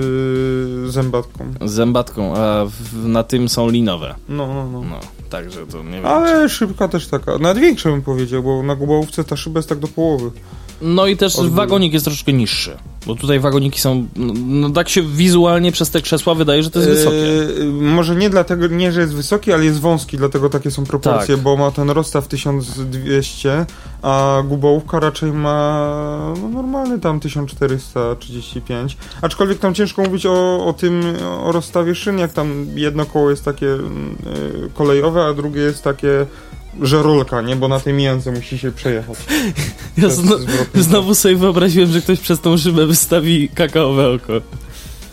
y, zębatką. z zębatką, a w, na tym są linowe. No, no, no. No, także to nie wiem. Ale szybka też taka, nawet większa bym powiedział, bo na gubałówce ta szyba jest tak do połowy. No i też wagonik jest troszkę niższy, bo tutaj wagoniki są, no, no tak się wizualnie przez te krzesła wydaje, że to jest wysokie. Eee, może nie dlatego, nie, że jest wysoki, ale jest wąski, dlatego takie są proporcje, Tak. bo ma ten rozstaw 1200, a gubałówka raczej ma no, normalny tam 1435. Aczkolwiek tam ciężko mówić o, o tym, o rozstawie szyn, jak tam jedno koło jest takie e, kolejowe, a drugie jest takie żerulka, nie? Bo na tej mijance musi się przejechać. (laughs) Ja zno, znowu sobie wyobraziłem, że ktoś przez tą szybę wystawi kakaowe oko.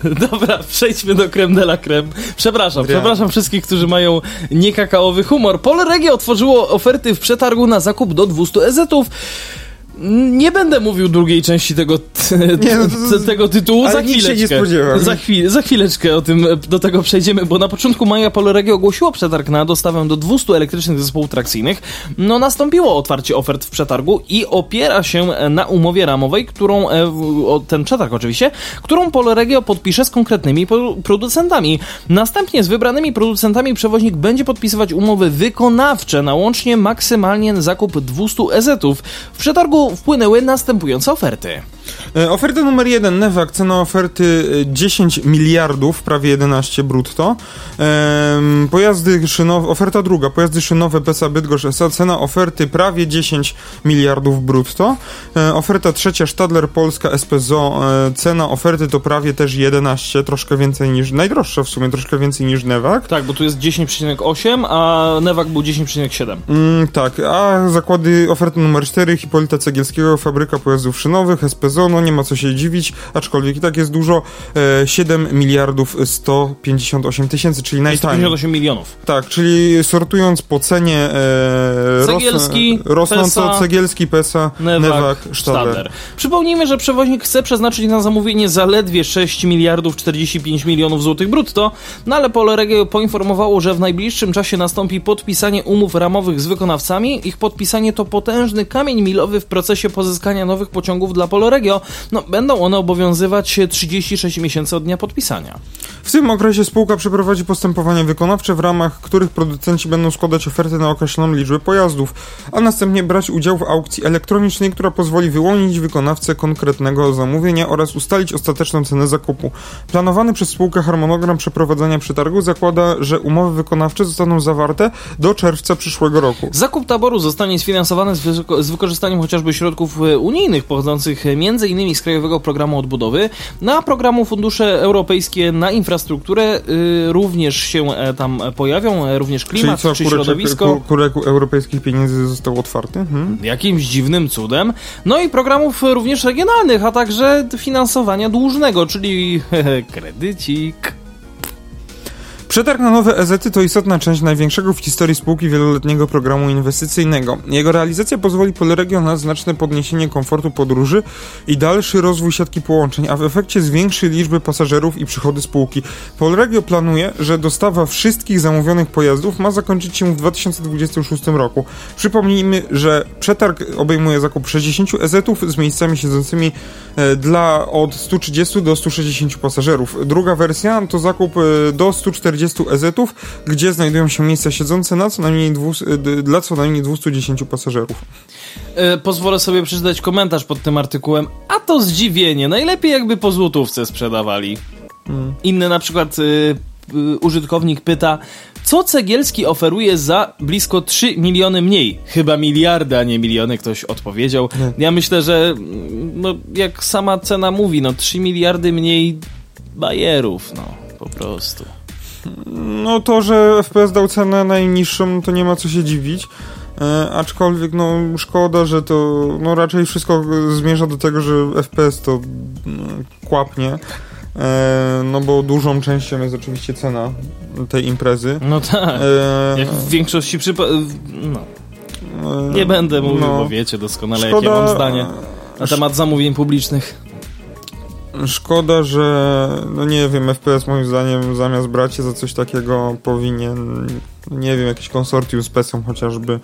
(laughs) Dobra, przejdźmy do creme de la creme. Przepraszam, Adrian. przepraszam wszystkich, którzy mają niekakaowy humor. Polregio otworzyło oferty w przetargu na zakup do 200 ezetów. Nie będę mówił drugiej części tego, Nie, no to- t- tego tytułu za nikt się nie chwileczkę. Za, chwil, za chwileczkę o tym, do tego przejdziemy, bo na początku maja Polregio ogłosiło przetarg na dostawę do 200 elektrycznych zespołów trakcyjnych. No nastąpiło otwarcie ofert w przetargu i opiera się na umowie ramowej, którą, e, ten przetarg oczywiście, którą Polregio podpisze z konkretnymi producentami. Następnie z wybranymi producentami przewoźnik będzie podpisywać umowy wykonawcze na łącznie maksymalnie zakup 200 EZ-ów. W przetargu wpłynęły następujące oferty. E, Oferta numer jeden, Newak, cena oferty e, 10 miliardów, prawie 11 brutto. Em, pojazdy szynowe, oferta druga, pojazdy szynowe PESA Bydgoszcz S.A., cena oferty prawie 10 miliardów brutto. E, oferta trzecia, Stadler Polska SPZO, e, cena oferty to prawie też 11, troszkę więcej niż, najdroższa w sumie, troszkę więcej niż Newak. Tak, bo tu jest 10,8, a Newak był 10,7. Mm, tak, a zakłady oferty numer 4 Hipolita Cegielskiego, fabryka pojazdów szynowych, SPZO, PZO, no nie ma co się dziwić, aczkolwiek i tak jest dużo, e, 7 miliardów 158 tysięcy, czyli najtaniej. 158 milionów. Tak, czyli sortując po cenie e, Cegielski, rosn- rosnąco Pesa, Cegielski, Pesa, Newak, Newak, Stadler. Stadler. Przypomnijmy, że przewoźnik chce przeznaczyć na zamówienie zaledwie 6 miliardów 45 milionów złotych brutto, no ale Polregio poinformowało, że w najbliższym czasie nastąpi podpisanie umów ramowych z wykonawcami. Ich podpisanie to potężny kamień milowy w procesie pozyskania nowych pociągów dla Polregio. No, będą one obowiązywać 36 miesięcy od dnia podpisania. W tym okresie spółka przeprowadzi postępowania wykonawcze, w ramach których producenci będą składać oferty na określoną liczbę pojazdów, a następnie brać udział w aukcji elektronicznej, która pozwoli wyłonić wykonawcę konkretnego zamówienia oraz ustalić ostateczną cenę zakupu. Planowany przez spółkę harmonogram przeprowadzania przetargu zakłada, że umowy wykonawcze zostaną zawarte do czerwca przyszłego roku. Zakup taboru zostanie sfinansowany z, wyko- z wykorzystaniem chociażby środków e, unijnych pochodzących e, m.in. z Krajowego Programu Odbudowy, na programu Fundusze Europejskie na infrastrukturę y, również się e, tam pojawią, e, również klimat Czyli czy co, kurek, środowisko. kurek europejskich pieniędzy został otwarty? Hmm? Jakimś dziwnym cudem. No i programów e, również regionalnych, a także finansowania dłużnego, czyli (laughs) kredycik. Przetarg na nowe EZ-y to istotna część największego w historii spółki wieloletniego programu inwestycyjnego. Jego realizacja pozwoli Polregio na znaczne podniesienie komfortu podróży i dalszy rozwój siatki połączeń, a w efekcie zwiększy liczbę pasażerów i przychody spółki. Polregio planuje, że dostawa wszystkich zamówionych pojazdów ma zakończyć się w 2026 roku. Przypomnijmy, że przetarg obejmuje zakup 60 EZ-ów z miejscami siedzącymi e, dla od 130 do 160 pasażerów. Druga wersja to zakup e, do 140 EZ-ów, gdzie znajdują się miejsca siedzące na co najmniej dwu, d- dla co najmniej 210 pasażerów. E, pozwolę sobie przeczytać komentarz pod tym artykułem. A to zdziwienie. Najlepiej jakby po złotówce sprzedawali. Inny na przykład y, y, użytkownik pyta, co Cegielski oferuje za blisko 3 miliony mniej? Chyba miliardy, a nie miliony, ktoś odpowiedział. Ja myślę, że mm, no, jak sama cena mówi, no 3 miliardy mniej bajerów, no po prostu. No to, że FPS dał cenę najniższą, to nie ma co się dziwić. E, aczkolwiek, no, szkoda, że to, no, raczej wszystko zmierza do tego, że FPS to mm, kłapnie. E, no bo dużą częścią jest oczywiście cena tej imprezy. No tak. E, Jak w większości przypadków. No, e, nie będę mówił, no. bo wiecie doskonale, Szkoda- jakie mam zdanie na temat zamówień publicznych. Szkoda, że no nie wiem, FPS moim zdaniem zamiast brać się za coś takiego powinien, nie wiem, jakiś konsortium z PES-em chociażby,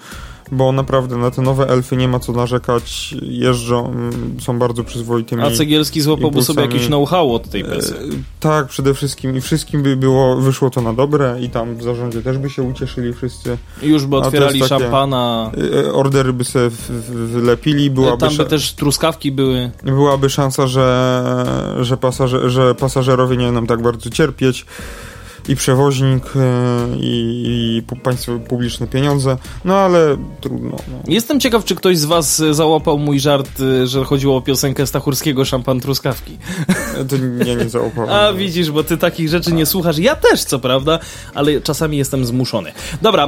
bo naprawdę na te nowe elfy nie ma co narzekać, jeżdżą, są bardzo przyzwoitymi. A Cegielski złapałby sobie jakieś know-how od tej E, pesy. tak, przede wszystkim i wszystkim by było, wyszło to na dobre i tam w zarządzie też by się ucieszyli wszyscy. Już by otwierali takie- szampana. E, Ordery by w- wylepili, byłaby, Tam by też truskawki były. byłaby szansa, że, że, pasażer, że pasażerowie nie będą tak bardzo cierpieć i przewoźnik e, i, i państwo publiczne pieniądze, no ale trudno. No. Jestem ciekaw, czy ktoś z was e, załapał mój żart, e, że chodziło o piosenkę Stachurskiego Szampan Truskawki. To nie, nie zaufam. (laughs) A widzisz, bo ty takich rzeczy nie słuchasz. Ja też, co prawda, ale czasami jestem zmuszony. Dobra.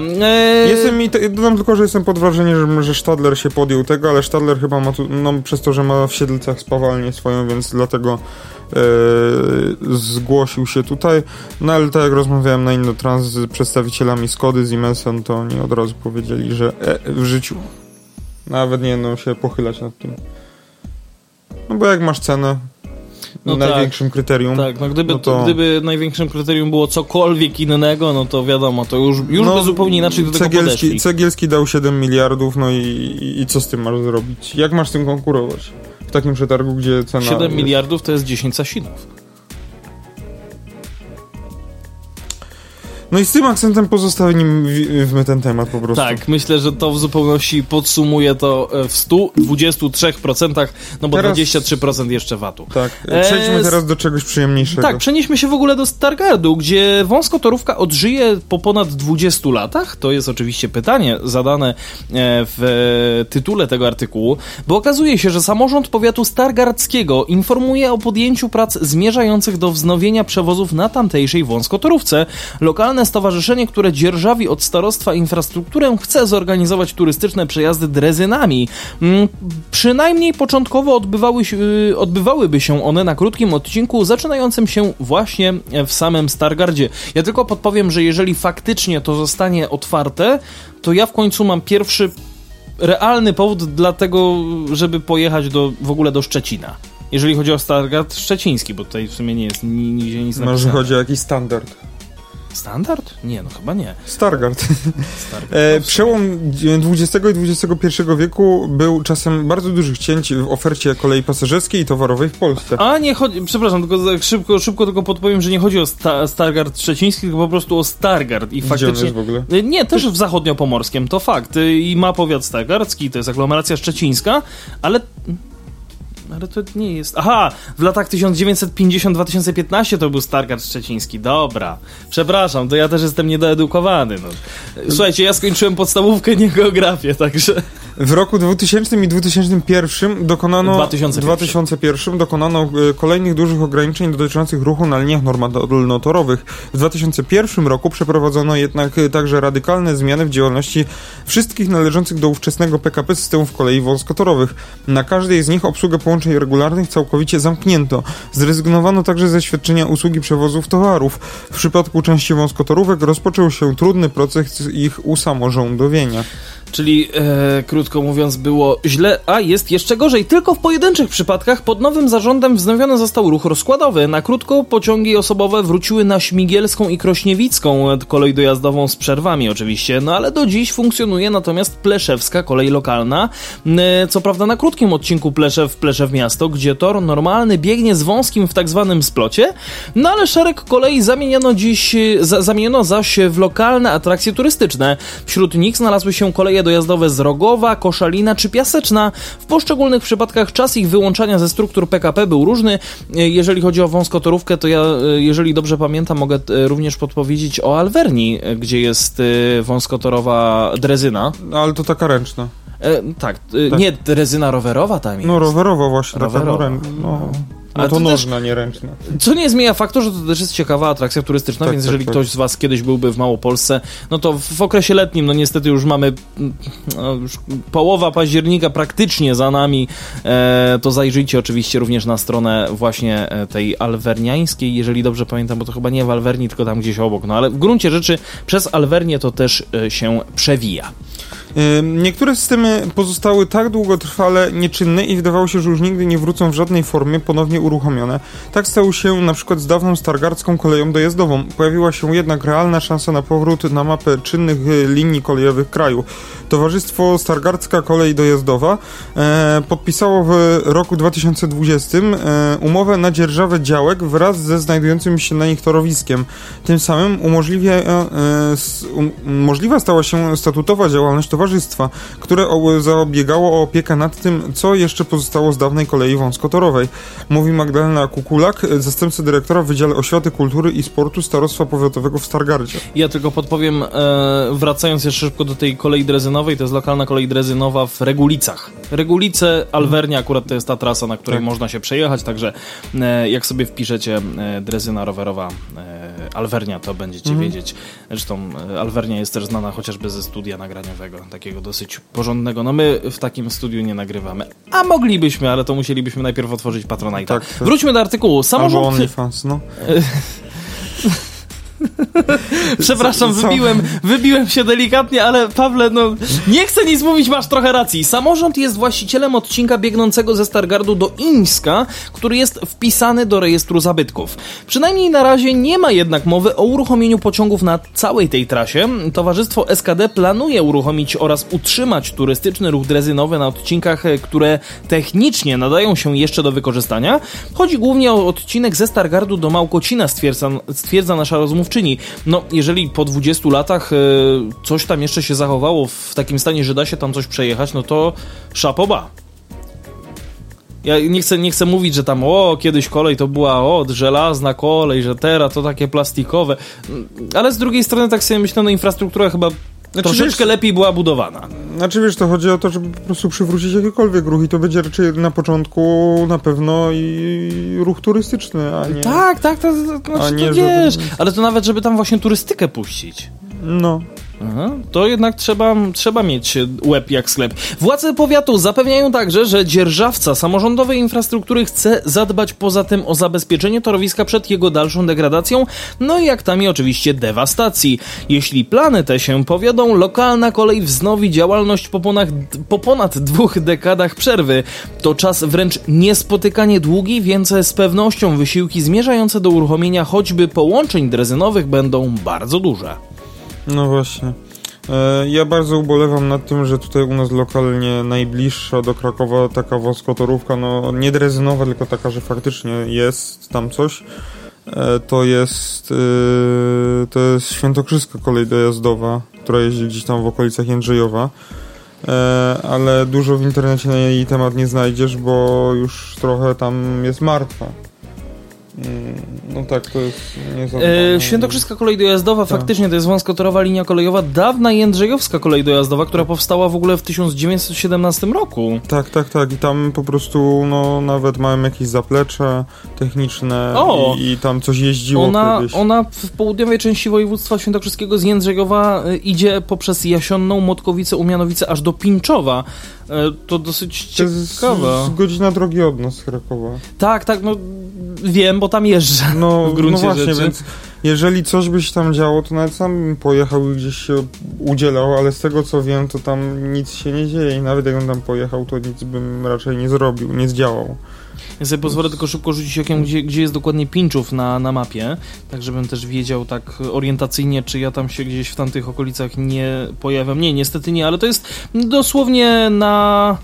Jestem i te- dodam tylko, że jestem pod wrażeniem, że, że Stadler się podjął tego, ale Stadler chyba ma tu, no przez to, że ma w Siedlcach spawalnię swoją, więc dlatego zgłosił się tutaj. No ale tak jak rozmawiałem na Innotrans z przedstawicielami Skody, z Imensen, to oni od razu powiedzieli, że e, w życiu nawet nie będą się pochylać nad tym. No bo jak masz cenę, No tak. największym kryterium, Tak, no gdyby, No to- gdyby największym kryterium było cokolwiek innego, no to wiadomo, to już, już No, by zupełnie inaczej do tego Cegielski, podeszli. Cegielski dał 7 miliardów, no i, i, i co z tym masz zrobić? Jak masz z tym konkurować? W takim przetargu, gdzie cena... 7 jest- miliardów to jest 10 sasinów. No i z tym akcentem pozostawimy ten temat po prostu. Tak, myślę, że to w zupełności podsumuje to e, w 123%, no bo Teraz- 23% jeszcze VAT-u. Tak. Przejdźmy teraz do czegoś przyjemniejszego. Tak, przenieśmy się w ogóle do Stargardu, gdzie wąskotorówka odżyje po ponad 20 latach. To jest oczywiście pytanie zadane e, w e, tytule tego artykułu, bo okazuje się, że samorząd powiatu stargardzkiego informuje o podjęciu prac zmierzających do wznowienia przewozów na tamtejszej wąskotorówce. Lokalne lokalne stowarzyszenie, które dzierżawi od starostwa infrastrukturę, chce zorganizować turystyczne przejazdy drezynami. Mm, Przynajmniej początkowo odbywały, y, odbywałyby się one na krótkim odcinku, zaczynającym się właśnie w samym Stargardzie. Ja tylko podpowiem, że jeżeli faktycznie to zostanie otwarte, to ja w końcu mam pierwszy realny powód dla tego, żeby pojechać do, w ogóle do Szczecina. Jeżeli chodzi o Stargard szczeciński, bo tutaj w sumie nie jest ni- nigdzie nic Może chodzi o jakiś standard. Standard? Nie, no chyba nie. Stargard. Stargard. E, przełom XX i XXI wieku był czasem bardzo dużych cięć w ofercie kolei pasażerskiej i towarowej w Polsce. A nie chodzi, przepraszam, tylko szybko, szybko tylko podpowiem, że nie chodzi o sta, Stargard szczeciński, tylko po prostu o Stargard i Gdzie faktycznie... jest w ogóle? Y, Nie, też w zachodniopomorskim, to fakt. Y, I ma powiat stargardzki, to jest aglomeracja szczecińska, ale... Ale to nie jest... Aha, w latach 1950-2015 to był Stargard Szczeciński. Dobra. Przepraszam, to ja też jestem niedoedukowany. No. Słuchajcie, ja skończyłem podstawówkę, nie geografię, także... W roku 2000 i 2001 dokonano 2001. 2001 dokonano e, kolejnych dużych ograniczeń dotyczących ruchu na liniach normalnotorowych. W 2001 roku przeprowadzono jednak e, także radykalne zmiany w działalności wszystkich należących do ówczesnego PKP systemów kolei wąskotorowych. Na każdej z nich obsługę połączeń regularnych całkowicie zamknięto. Zrezygnowano także ze świadczenia usługi przewozów towarów. W przypadku części wąskotorówek rozpoczął się trudny proces ich usamorządowienia. Czyli, e, krótko mówiąc, było źle, a jest jeszcze gorzej. Tylko w pojedynczych przypadkach pod nowym zarządem wznowiony został ruch rozkładowy. Na krótko pociągi osobowe wróciły na Śmigielską i Krośniewicką e, kolej dojazdową z przerwami oczywiście, no ale do dziś funkcjonuje natomiast Pleszewska kolej lokalna. E, co prawda na krótkim odcinku Pleszew, Pleszew miasto, gdzie tor normalny biegnie z wąskim w tak zwanym splocie, no ale szereg kolei zamieniono dziś, za, zamieniono zaś w lokalne atrakcje turystyczne. Wśród nich znalazły się koleje dojazdowe z Rogowa, Koszalina czy Piaseczna. W poszczególnych przypadkach czas ich wyłączania ze struktur PKP był różny. E, Jeżeli chodzi o wąskotorówkę, to ja, e, jeżeli dobrze pamiętam, mogę e, również podpowiedzieć o Alverni, gdzie jest wąskotorowa drezyna. No, ale to taka ręczna. E, tak, Tak. nie, drezyna rowerowa tam jest. No rowerowa właśnie, Rowerowa. taka no, rę- no, Ale to to też- nożna, nie ręczna. Co nie zmienia faktu, że to też jest ciekawa atrakcja turystyczna, Tak, więc tak, jeżeli tak. ktoś z Was kiedyś byłby w Małopolsce, no to w, w okresie letnim, no niestety już mamy mm, no, już połowa października praktycznie za nami, e, to zajrzyjcie oczywiście również na stronę właśnie e, tej alwerniańskiej, jeżeli dobrze pamiętam, bo to chyba nie w Alwerni, tylko tam gdzieś obok, no ale w gruncie rzeczy przez Alwernię to też e, się przewija. Niektóre systemy pozostały tak długotrwale nieczynne i wydawało się, że już nigdy nie wrócą w żadnej formie ponownie uruchomione. Tak stało się na przykład z dawną stargardzką koleją dojazdową. Pojawiła się jednak realna szansa na powrót na mapę czynnych y, linii kolejowych kraju. Towarzystwo Stargardzka Kolej Dojazdowa e, podpisało w roku 2020 e, umowę na dzierżawę działek wraz ze znajdującym się na nich torowiskiem. Tym samym umożliwia, e, um, możliwa stała się statutowa działalność towarzystwa, które o, zabiegało o opiekę nad tym, co jeszcze pozostało z dawnej kolei wąskotorowej. Mówi Magdalena Kukulak, zastępca dyrektora w Wydziale Oświaty, Kultury i Sportu Starostwa Powiatowego w Stargardzie. Ja tylko podpowiem, e, wracając jeszcze szybko do tej kolei drezynowej, to jest lokalna kolej drezynowa w Regulicach. Regulice, Alwernia akurat to jest ta trasa, na której Tak. można się przejechać, także e, jak sobie wpiszecie e, drezyna rowerowa Alwernia, to będziecie Mhm. wiedzieć. Zresztą e, Alwernia jest też znana chociażby ze studia nagraniowego, takiego dosyć porządnego. No my w takim studiu nie nagrywamy, a moglibyśmy, ale to musielibyśmy najpierw otworzyć Patronite'a. Tak, tak. Wróćmy do artykułu. Albo Samorząd... OnlyFans, no. (laughs) (laughs) Przepraszam, Co- co? wybiłem, wybiłem się delikatnie, ale Pawle, no nie chcę nic mówić, masz trochę racji. Samorząd jest właścicielem odcinka biegnącego ze Stargardu do Ińska, który jest wpisany do rejestru zabytków. Przynajmniej na razie nie ma jednak mowy o uruchomieniu pociągów na całej tej trasie. Towarzystwo SKD planuje uruchomić oraz utrzymać turystyczny ruch drezynowy na odcinkach, e, które technicznie nadają się jeszcze do wykorzystania. Chodzi głównie o odcinek ze Stargardu do Małkocina, stwierdza, stwierdza nasza rozmówczyni. No, jeżeli po 20 latach e, coś tam jeszcze się zachowało w takim stanie, że da się tam coś przejechać, no to szapoba. Ja nie chcę, nie chcę mówić, że tam o, kiedyś kolej to była o, żelazna kolej, że teraz to takie plastikowe. Ale z drugiej strony tak sobie myślę, no infrastruktura chyba Znaczy, troszeczkę wiesz- lepiej była budowana. Znaczy wiesz, to chodzi o to, żeby po prostu przywrócić jakikolwiek ruch i to będzie raczej na początku na pewno i ruch turystyczny, a nie... Tak, tak, to, to, to, A znaczy, nie, to wiesz, ale to nawet, żeby tam właśnie turystykę puścić. No. To jednak trzeba, trzeba mieć łeb jak sklep. Władze powiatu zapewniają także, że dzierżawca samorządowej infrastruktury chce zadbać poza tym o zabezpieczenie torowiska przed jego dalszą degradacją, no i aktami oczywiście dewastacji. Jeśli plany te się powiodą, lokalna kolej wznowi działalność po ponad, po ponad dwóch dekadach przerwy. To czas wręcz niespotykanie długi, więc z pewnością wysiłki zmierzające do uruchomienia choćby połączeń drezynowych będą bardzo duże. No właśnie. E, Ja bardzo ubolewam nad tym, że tutaj u nas lokalnie najbliższa do Krakowa taka wąskotorówka, no nie drezynowa, tylko taka, że faktycznie jest tam coś. E, To jest, e, to jest Świętokrzyska kolej dojazdowa, która jeździ gdzieś tam w okolicach Jędrzejowa. Ale dużo w internecie na jej temat nie znajdziesz, bo już trochę tam jest martwa. Mm, No tak, to jest. E, Świętokrzyska kolej dojazdowa, Tak. faktycznie to jest wąskotorowa linia kolejowa, dawna Jędrzejowska kolej dojazdowa, która powstała w ogóle w 1917 roku. Tak, tak, tak. I tam po prostu, no, nawet mają jakieś zaplecze techniczne O! i, i tam coś jeździło Ona, kiedyś. ona w południowej części województwa świętokrzyskiego z Jędrzejowa e, idzie poprzez Jasionną, Motkowice, Umianowice aż do Pinczowa. E, To dosyć To jest ciekawe. godzina drogi od nas z Krakowa. Tak, tak, no wiem, bo tam jeżdżę. No, (laughs) W gruncie no właśnie, rzeczy. więc jeżeli coś by się tam działo, to nawet sam bym pojechał i gdzieś się udzielał, ale z tego co wiem, to tam nic się nie dzieje i nawet jakbym tam pojechał, to nic bym raczej nie zrobił, nie zdziałał. Ja sobie pozwolę tylko szybko rzucić okiem, gdzie, gdzie jest dokładnie Pinczów na, na mapie, tak żebym też wiedział tak orientacyjnie, czy ja tam się gdzieś w tamtych okolicach nie pojawiam. Nie, niestety nie, ale to jest dosłownie na,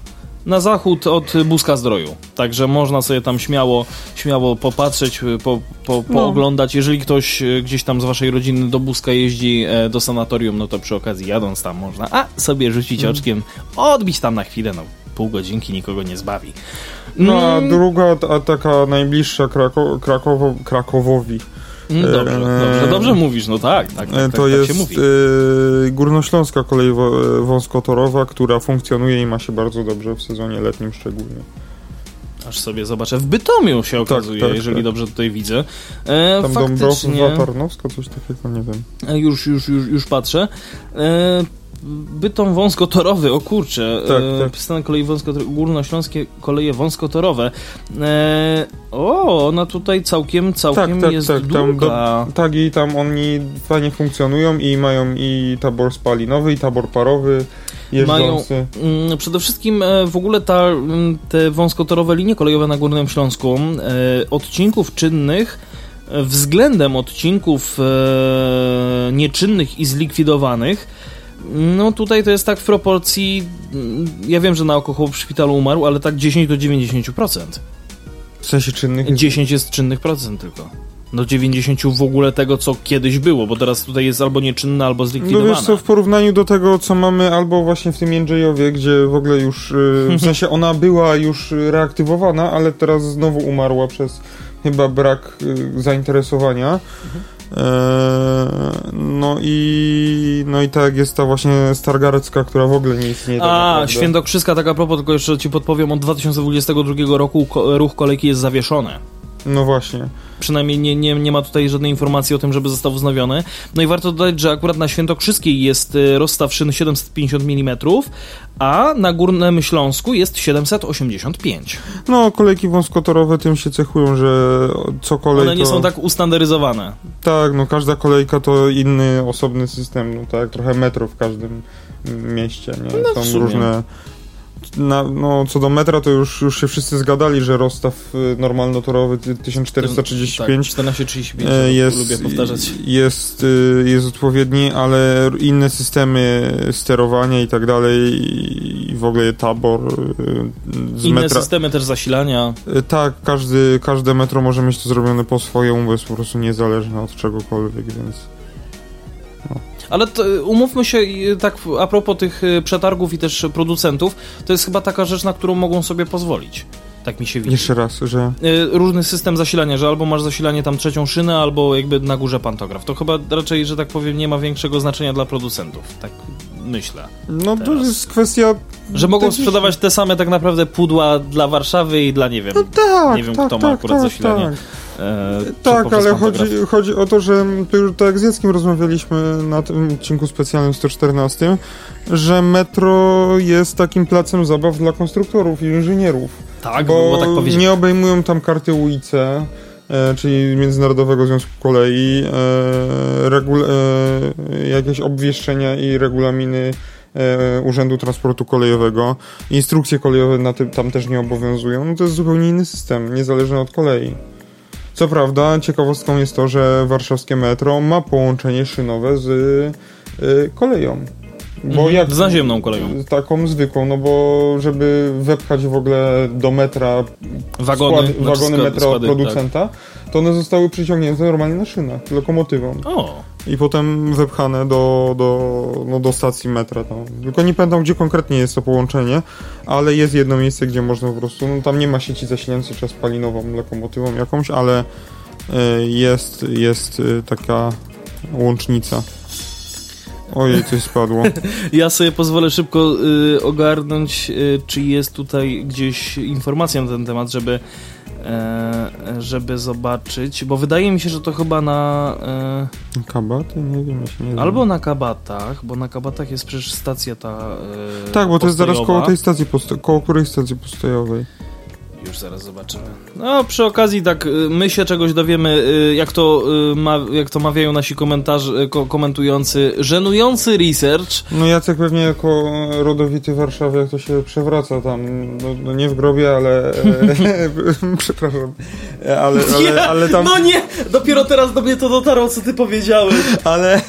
na zachód od Buska Zdroju. Także można sobie tam śmiało, śmiało popatrzeć, po, po, No. pooglądać. Jeżeli ktoś e, gdzieś tam z waszej rodziny do Buska jeździ e, do sanatorium, no to przy okazji jadąc tam można, a sobie rzucić Mm. oczkiem, odbić tam na chwilę, no pół godzinki nikogo nie zbawi. No a Mm. druga, a taka najbliższa Krako, Krakowo, Krakowowi, Mm, Dobrze, Eee, dobrze, dobrze mówisz, no tak, tak, tak, E, tak, to tak jest się mówi. e, Górnośląska kolej e, wąskotorowa, która funkcjonuje i ma się bardzo dobrze w sezonie letnim szczególnie. Aż sobie zobaczę. W Bytomiu się okazuje, tak, jeżeli tak. dobrze tutaj widzę. E, Tam faktycznie, Dąbrowa Tarnowska, coś takiego, nie wiem. e, już, już, już, już patrzę. E, Bytom wąskotorowy, o kurczę. Tak, e, tak. Przystanek kolei wąskotorowe, górnośląskie koleje wąskotorowe. E, o, ona tutaj całkiem, całkiem tak, jest tak, tam długa. Tak, i tam oni fajnie funkcjonują i mają i tabor spalinowy, i tabor parowy, jeżdżący. Mm, Przede wszystkim e, w ogóle ta, mm, te wąskotorowe linie kolejowe na Górnym Śląsku e, odcinków czynnych e, względem odcinków e, nieczynnych i zlikwidowanych no tutaj to jest tak w proporcji mm, ja wiem, że na oko w szpitalu umarł, ale tak 10 do 90%. W sensie czynnych. 10 jest czynnych procent tylko. Do 90 w ogóle tego, co kiedyś było, bo teraz tutaj jest albo nieczynne, albo No zlikwidowane. wiesz co, w porównaniu do tego, co mamy albo właśnie w tym Jędrzejowie, gdzie w ogóle już, y, w (laughs) sensie ona była już reaktywowana, ale teraz znowu umarła przez chyba brak y, zainteresowania. E, no i no i tak jest ta właśnie Stargardzka, która w ogóle nie istnieje. tak A. Świętokrzyska, tak a propos, tylko jeszcze ci podpowiem, od 2022 roku ruch kolejki jest zawieszony. No właśnie. Przynajmniej nie, nie, nie ma tutaj żadnej informacji o tym, żeby został wznowiony. No i warto dodać, że akurat na Świętokrzyskiej jest y, rozstaw szyn 750 mm, a na Górnym Śląsku jest 785. No, kolejki wąskotorowe tym się cechują, że co kolej One nie to... są tak ustandaryzowane. Tak, no każda kolejka to inny, osobny system, no tak, trochę metro w każdym mieście, nie? No, Są różne... Na, no, co do metra, to już, już się wszyscy zgadali, że rozstaw y, normalnotorowy ty- 1435 Tak, 1435, e, jest, lubię powtarzać. jest, y, jest odpowiedni, ale inne systemy sterowania i tak dalej i- w ogóle tabor y, z Inne metra... systemy też zasilania. Y, Tak, każdy, każde metro może mieć to zrobione po swojemu, bo jest po prostu niezależne od czegokolwiek, więc... Ale to, umówmy się, y, tak a propos tych y, przetargów i też producentów, to jest chyba taka rzecz, na którą mogą sobie pozwolić. Tak mi się widzi. Jeszcze raz, że... Y, różny system zasilania, że albo masz zasilanie tam trzecią szynę, albo jakby na górze pantograf. To chyba raczej, że tak powiem, nie ma większego znaczenia dla producentów. Tak myślę. No to Teraz. jest kwestia... Że mogą sprzedawać te same tak naprawdę pudła dla Warszawy i dla, nie wiem, No tak, nie wiem tak, kto ma tak, akurat tak, zasilanie. Tak, e, tak ale chodzi, chodzi o to, że tu już tak jak z Jackiem rozmawialiśmy na tym odcinku specjalnym 114, że metro jest takim placem zabaw dla konstruktorów i inżynierów. Tak, bo tak powiedzieć. nie obejmują tam karty UIC, e, czyli Międzynarodowego Związku Kolei, e, regul- e, jakieś obwieszczenia i regulaminy e, Urzędu Transportu Kolejowego. Instrukcje kolejowe na tym tam też nie obowiązują. No to jest zupełnie inny system, niezależny od kolei. Co prawda, ciekawostką jest to, że warszawskie metro ma połączenie szynowe z e, koleją. Bo Mhm, jak z naziemną koleją. Taką zwykłą, no bo żeby wepchać w ogóle do metra Wagony, skład, znaczy wagony metra składy, tak. producenta, to one zostały przyciągnięte normalnie na szynach, lokomotywą. O, I potem wepchane do, do, no, do stacji metra. Tam. Tylko nie pamiętam, gdzie konkretnie jest to połączenie, ale jest jedno miejsce, gdzie można po prostu, no tam nie ma sieci zasilającej czy spalinową lokomotywą jakąś, ale y, jest, jest y, taka łącznica. Ojej, coś spadło. (laughs) ja sobie pozwolę szybko y, ogarnąć, y, czy jest tutaj gdzieś informacja na ten temat, żeby e, żeby zobaczyć, bo wydaje mi się, że to chyba na e, Kabaty? Nie wiem, ja się nie znam. albo na kabatach, bo na kabatach jest przecież stacja ta e, Tak, bo to jest zaraz koło postojowa. tej stacji, koło której stacji postojowej. Już zaraz zobaczymy. No, przy okazji tak, y, my się czegoś dowiemy, y, jak to, y, ma, jak to mawiają nasi komentarze, y, ko komentujący, żenujący research. No Jacek pewnie jako rodowity Warszawy, jak to się przewraca tam, no, no nie w grobie, ale... (laughs) Przepraszam. Ale, ale, ale tam... No nie! Dopiero teraz do mnie to dotarło, co ty powiedziałeś. Ale,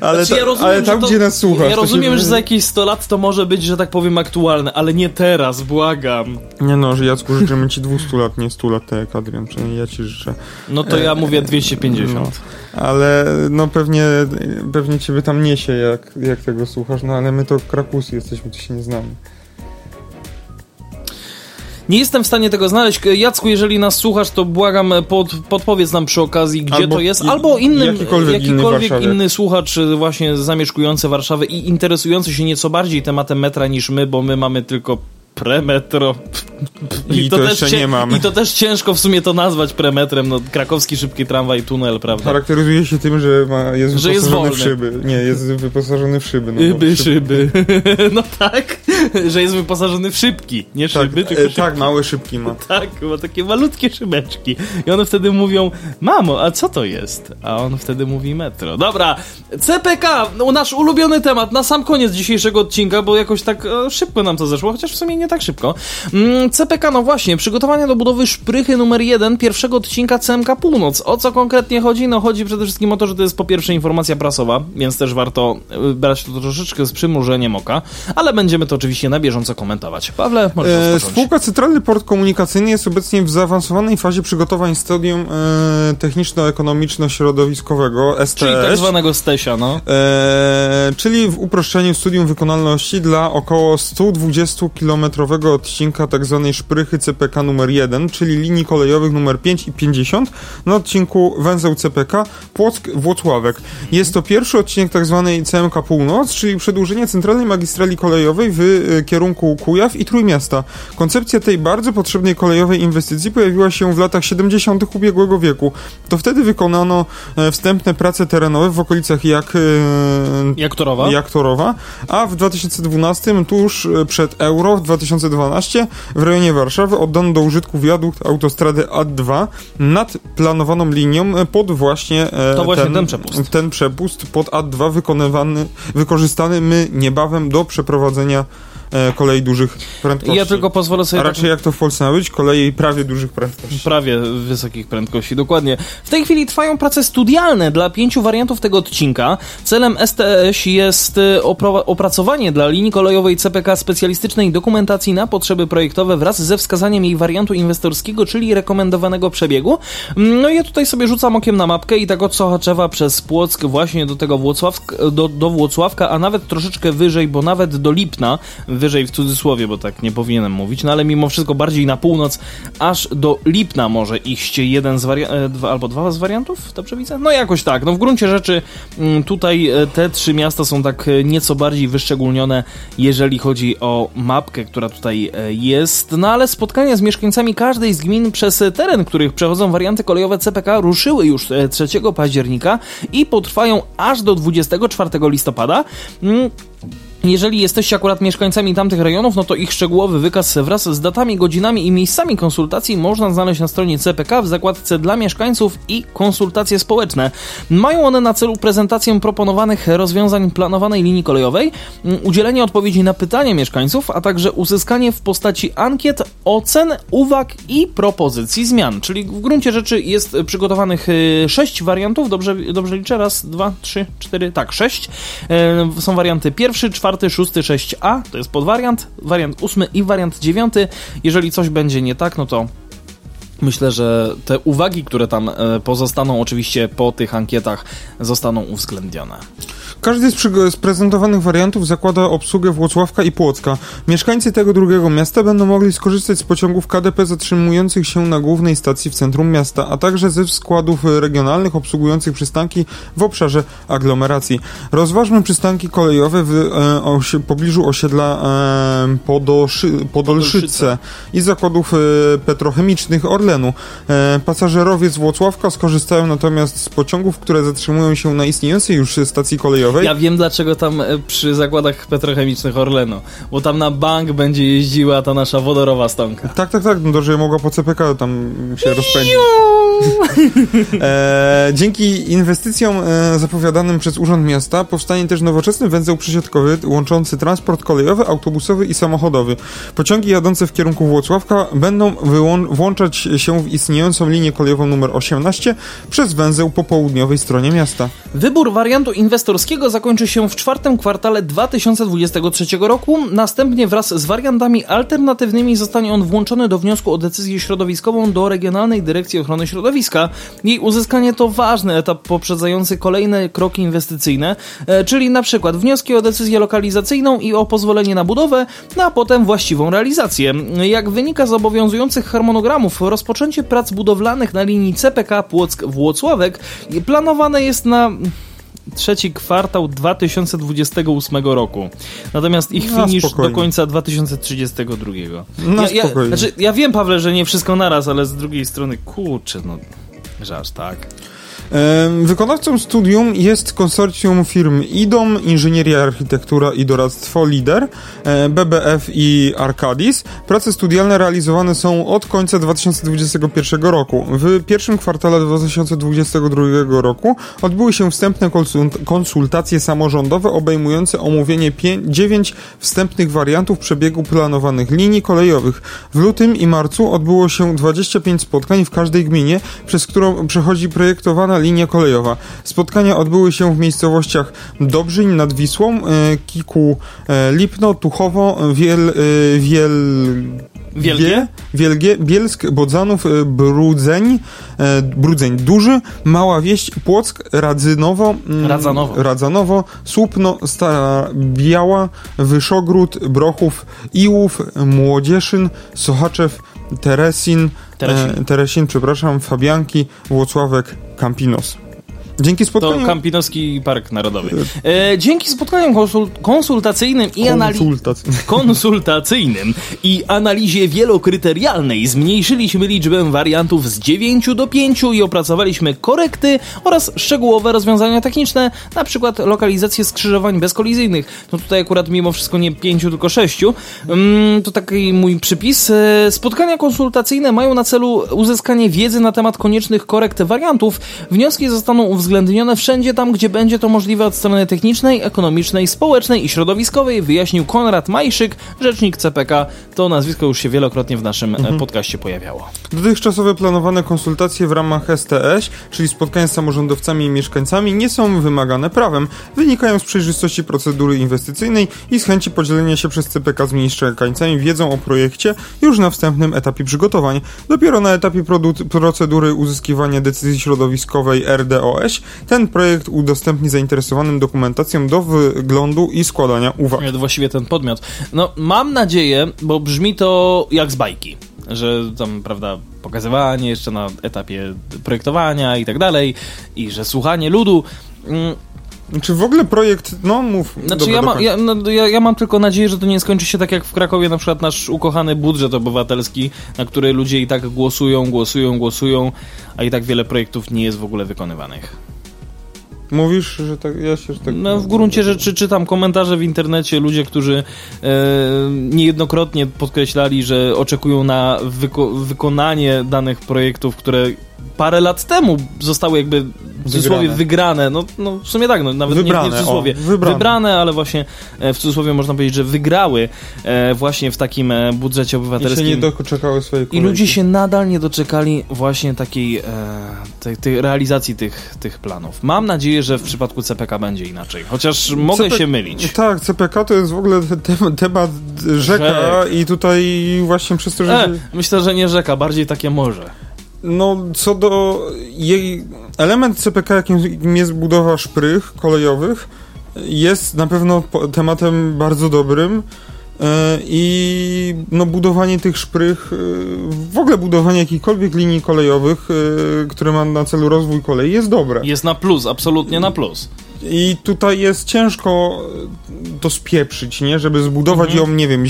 ale, Znaczy, ja ta, rozumiem, ale tam, to- gdzie nas słuchasz... Ja to się- rozumiem, że za jakieś 100 lat to może być, że tak powiem, aktualne, ale nie teraz, błagam. Nie no, że Jacku, życzymy ci 200 lat, nie 100 lat, tak jak Adrian, przynajmniej ja ci życzę. No to ja mówię 250. Ale no pewnie, pewnie ciebie tam niesie, jak, jak tego słuchasz, no ale my to krakusy jesteśmy, to się nie znamy. Nie jestem w stanie tego znaleźć. Jacku, jeżeli nas słuchasz, to błagam, pod, podpowiedz nam przy okazji, gdzie Albo to jest. Albo innym, jakikolwiek inny jakikolwiek warszawiak. inny słuchacz, y, właśnie zamieszkujący Warszawę i interesujący się nieco bardziej tematem metra niż my, bo my mamy tylko premetro. I to jeszcze cie- nie mamy. I to też ciężko w sumie to nazwać premetrem. No, krakowski szybki tramwaj, tunel, prawda? Charakteryzuje się tym, że ma, jest Że jest wyposażony w wolny. szyby. Nie, jest wyposażony w szyby. No, Szyby, szyb- szyby. (laughs) No tak, że jest wyposażony w szybki. Nie Tak, szyby, tylko e, szybki. tak, małe szybki ma. (laughs) Tak, ma takie malutkie szybeczki. I one wtedy mówią, mamo, a co to jest? A on wtedy mówi metro. Dobra, CPK, no, nasz ulubiony temat, na sam koniec dzisiejszego odcinka, bo jakoś tak e, szybko nam to zeszło, chociaż w sumie nie tak szybko. Mm, CPK, no właśnie, przygotowania do budowy szprychy numer jeden pierwszego odcinka CMK Północ. O co konkretnie chodzi? No chodzi przede wszystkim o to, że to jest po pierwsze informacja prasowa, więc też warto e, brać to troszeczkę z przymrużeniem oka, ale będziemy to oczywiście na bieżąco komentować. Pawle, możesz E, rozpocząć. spółka Centralny Port Komunikacyjny jest obecnie w zaawansowanej fazie przygotowań stadium e, techniczno-ekonomiczno-środowiskowego STS. Czyli tak zwanego Stesia, no. E, czyli w uproszczeniu studium wykonalności dla około 120-kilometrowego odcinka tzw. szprychy CPK numer 1, czyli linii kolejowych numer 5 i 50 na odcinku węzeł CPK Płock-Włocławek. Jest to pierwszy odcinek tzw. CMK Północ, czyli przedłużenie centralnej magistrali kolejowej w e, kierunku Kujaw i Trójmiasta. Koncepcja tej bardzo potrzebnej kolejowej inwestycji pojawiła się w latach 70. ubiegłego wieku. To wtedy wykonano e, wstępne prace terenowe w okolicach jak, e, Jak torowa? jak Torowa, a w 2012, tuż e, przed Euro, w 2012 w rejonie Warszawy oddano do użytku wiadukt autostrady A2 nad planowaną linią pod właśnie, e, To właśnie ten przepust. ten przepust pod A2 wykonywany, wykorzystany my niebawem do przeprowadzenia e, kolei dużych prędkości. Ja tylko pozwolę sobie A tak raczej jak to w Polsce ma być? Kolei prawie dużych prędkości. prawie wysokich prędkości, dokładnie. W tej chwili trwają prace studialne dla pięciu wariantów tego odcinka. Celem STS jest opro- opracowanie dla linii kolejowej CPK specjalistycznej dokumentacji na potrzeby projektowe wraz ze wskazaniem jej wariantu inwestorskiego, czyli rekomendowanego przebiegu. Mm, No i ja tutaj sobie rzucam okiem na mapkę i tak od Sochaczewa przez Płock właśnie do tego Włocławsk, do, do Włocławka, a nawet troszeczkę wyżej, bo nawet do Lipna wyżej w cudzysłowie, bo tak nie powinienem mówić, no ale mimo wszystko bardziej na północ, aż do Lipna może iść jeden z wariantów, albo dwa z wariantów, dobrze widzę? No jakoś tak, no w gruncie rzeczy mm, tutaj e, te trzy miasta są tak e, nieco bardziej wyszczególnione, jeżeli chodzi o mapkę, która tutaj e, jest, no ale spotkania z mieszkańcami każdej z gmin przez teren, których przechodzą warianty kolejowe CPK ruszyły już 3 października i potrwają aż do 24 listopada. Jeżeli jesteście akurat mieszkańcami tamtych rejonów, no to ich szczegółowy wykaz wraz z datami, godzinami i miejscami konsultacji można znaleźć na stronie CPK w zakładce dla mieszkańców i konsultacje społeczne. Mają one na celu prezentację proponowanych rozwiązań planowanej linii kolejowej, mm, udzielenie odpowiedzi na pytania mieszkańców, a także uzyskanie w postaci ankiet, ocen, uwag i propozycji zmian. Czyli w gruncie rzeczy jest przygotowanych y, sześć wariantów, dobrze, dobrze liczę? Raz, dwa, trzy, cztery, tak, sześć. E, są warianty pierwszy, czwarty, szósty, 6A, to jest podwariant, wariant ósmy i wariant dziewiąty. Jeżeli coś będzie nie tak, no to Myślę, że te uwagi, które tam e, pozostaną, oczywiście po tych ankietach, zostaną uwzględnione. Każdy z prezentowanych wariantów zakłada obsługę Włocławka i Płocka. Mieszkańcy tego drugiego miasta będą mogli skorzystać z pociągów KDP zatrzymujących się na głównej stacji w centrum miasta, a także ze składów regionalnych obsługujących przystanki w obszarze aglomeracji. Rozważmy przystanki kolejowe w e, pobliżu osiedla e, Podoszy Podolszyce i zakładów e, petrochemicznych Orlenu. E, pasażerowie z Włocławka skorzystają natomiast z pociągów, które zatrzymują się na istniejącej już stacji kolejowej ja wiem dlaczego tam e, przy zakładach petrochemicznych Orlenu, bo tam na bank będzie jeździła ta nasza wodorowa stonka. Tak, tak, tak, no to, że mogła po CPK tam się rozpędzić. (laughs) e, dzięki inwestycjom e, zapowiadanym przez Urząd Miasta powstanie też nowoczesny węzeł przesiadkowy łączący transport kolejowy, autobusowy i samochodowy. Pociągi jadące w kierunku Włocławka będą włączać się w istniejącą linię kolejową numer 18 przez węzeł po południowej stronie miasta. Wybór wariantu inwestorskiego zakończy się w czwartym kwartale 2023 roku. Następnie wraz z wariantami alternatywnymi zostanie on włączony do wniosku o decyzję środowiskową do Regionalnej Dyrekcji Ochrony Środowiska środowiska. Jej uzyskanie to ważny etap poprzedzający kolejne kroki inwestycyjne, e, czyli na przykład wnioski o decyzję lokalizacyjną i o pozwolenie na budowę, no a potem właściwą realizację. Jak wynika z obowiązujących harmonogramów, rozpoczęcie prac budowlanych na linii CPK Płock-Włocławek planowane jest na trzeci kwartał 2028 roku. Natomiast ich no, spokojnie. do końca 2032. No, ja, ja, znaczy, ja wiem, Pawle, że nie wszystko naraz, ale z drugiej strony, kurczę, no, że aż tak. Wykonawcą studium jest konsorcjum firm IDOM, Inżynieria, Architektura i Doradztwo LIDER, e, BBF i Arcadis. Prace studialne realizowane są od końca 2021 roku. W pierwszym kwartale 2022 roku odbyły się wstępne konsultacje samorządowe obejmujące omówienie 9 wstępnych wariantów przebiegu planowanych linii kolejowych. W lutym i marcu odbyło się 25 spotkań w każdej gminie, przez którą przechodzi projektowana linia kolejowa. Spotkania odbyły się w miejscowościach Dobrzyń nad Wisłą, e, Kiku, e, Lipno, Tuchowo, Wiel, e, Wiel Wielgie? Wielgie, Bielsk, Bodzanów, Brudzeń, Brudzeń Duży, Mała Wieść, Płock, Radzynowo, mm, Radzanowo, Radzanowo Słupno, Stara Biała, Wyszogród, Brochów, Iłów, Młodzieszyn, Sochaczew, Teresin, Teresin, e, Teresin przepraszam, Fabianki, Włocławek, Campinos. Dzięki spotkaniom... To Kampinoski Park Narodowy. E, dzięki spotkaniom konsul konsultacyjnym i analizie... (laughs) konsultacyjnym i analizie wielokryterialnej zmniejszyliśmy liczbę wariantów z 9 do 5 i opracowaliśmy korekty oraz szczegółowe rozwiązania techniczne, na przykład lokalizację skrzyżowań bezkolizyjnych. No tutaj akurat mimo wszystko nie 5, tylko 6. Mm, to taki mój przypis. E, spotkania konsultacyjne mają na celu uzyskanie wiedzy na temat koniecznych korekt wariantów. Wnioski zostaną uwzględnione uwzględnione wszędzie tam, gdzie będzie to możliwe od strony technicznej, ekonomicznej, społecznej i środowiskowej, wyjaśnił Konrad Majszyk, rzecznik CPK. To nazwisko już się wielokrotnie w naszym e, mhm. podcaście pojawiało. Dotychczasowe planowane konsultacje w ramach STS, czyli spotkania z samorządowcami i mieszkańcami, nie są wymagane prawem. Wynikają z przejrzystości procedury inwestycyjnej i z chęci podzielenia się przez CPK z mieszkańcami wiedzą o projekcie już na wstępnym etapie przygotowań. Dopiero na etapie procedury uzyskiwania decyzji środowiskowej RDOS ten projekt udostępni zainteresowanym dokumentacją do wyglądu i składania uwag. Właściwie ten podmiot. No, mam nadzieję, bo brzmi to jak z bajki że tam, prawda, pokazywanie jeszcze na etapie projektowania i tak dalej, i że słuchanie ludu. Czy w ogóle projekt, no mów. Znaczy ja, ma, ja, no, ja, ja, mam tylko nadzieję, że to nie skończy się tak jak w Krakowie na przykład nasz ukochany budżet obywatelski, na który ludzie i tak głosują, głosują, głosują, a i tak wiele projektów nie jest w ogóle wykonywanych. Mówisz, że tak, ja się że tak... No w gruncie rzeczy czytam komentarze w internecie, ludzie, którzy e, niejednokrotnie podkreślali, że oczekują na wyko wykonanie danych projektów, które parę lat temu zostały jakby w cudzysłowie wygrane. No, no w sumie tak, no, nawet wybrane, nie, nie w cudzysłowie. O, wybrane. wybrane. ale właśnie e, w cudzysłowie można powiedzieć, że wygrały e, właśnie w takim e, budżecie obywatelskim. I się nie doczekały swojej kolejki. I ludzie się nadal nie doczekali właśnie takiej tej, tej realizacji tych, tych planów. Mam nadzieję, że w przypadku CPK będzie inaczej, chociaż mogę CP... się mylić. Tak, CPK to jest w ogóle temat rzeka Rzek. i tutaj właśnie przez to, że... E, myślę, że nie rzeka, bardziej takie morze. No, co do jej... Element CPK, jakim jest budowa szprych kolejowych, jest na pewno tematem bardzo dobrym e, i no, budowanie tych szprych, e, w ogóle budowanie jakichkolwiek linii kolejowych, e, które ma na celu rozwój kolei, jest dobre. Jest na plus, absolutnie na plus. I tutaj jest ciężko to spieprzyć, nie? Żeby zbudować mhm. ją, nie wiem,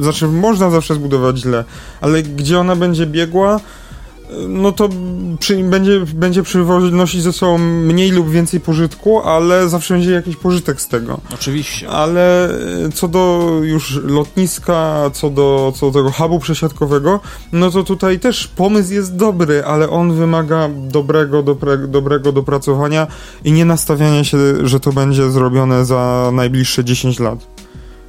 znaczy można zawsze zbudować źle, ale gdzie ona będzie biegła, no to przy, będzie, będzie przynosić ze sobą mniej lub więcej pożytku, ale zawsze będzie jakiś pożytek z tego. Oczywiście. Ale e, co do już lotniska, co do, co do tego hubu przesiadkowego, no to tutaj też pomysł jest dobry, ale on wymaga dobrego, dobre, dobrego dopracowania i nie nastawiania się, że to będzie zrobione za najbliższe 10 lat.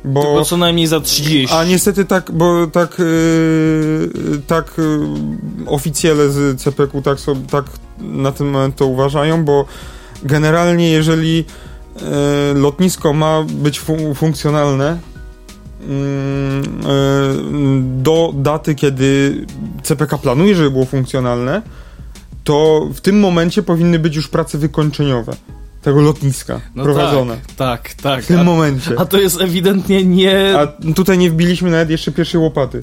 Bo, Tylko co najmniej za 30. A niestety tak, bo tak, yy, tak yy, oficjele z CPK tak, so, tak na ten moment to uważają, bo generalnie jeżeli yy, lotnisko ma być fun funkcjonalne mm, yy, do daty, kiedy CPK planuje, żeby było funkcjonalne, to w tym momencie powinny być już prace wykończeniowe tego lotniska no prowadzone. Tak, tak, tak. W tym a, momencie. A to jest ewidentnie nie... A tutaj nie wbiliśmy nawet jeszcze pierwszej łopaty.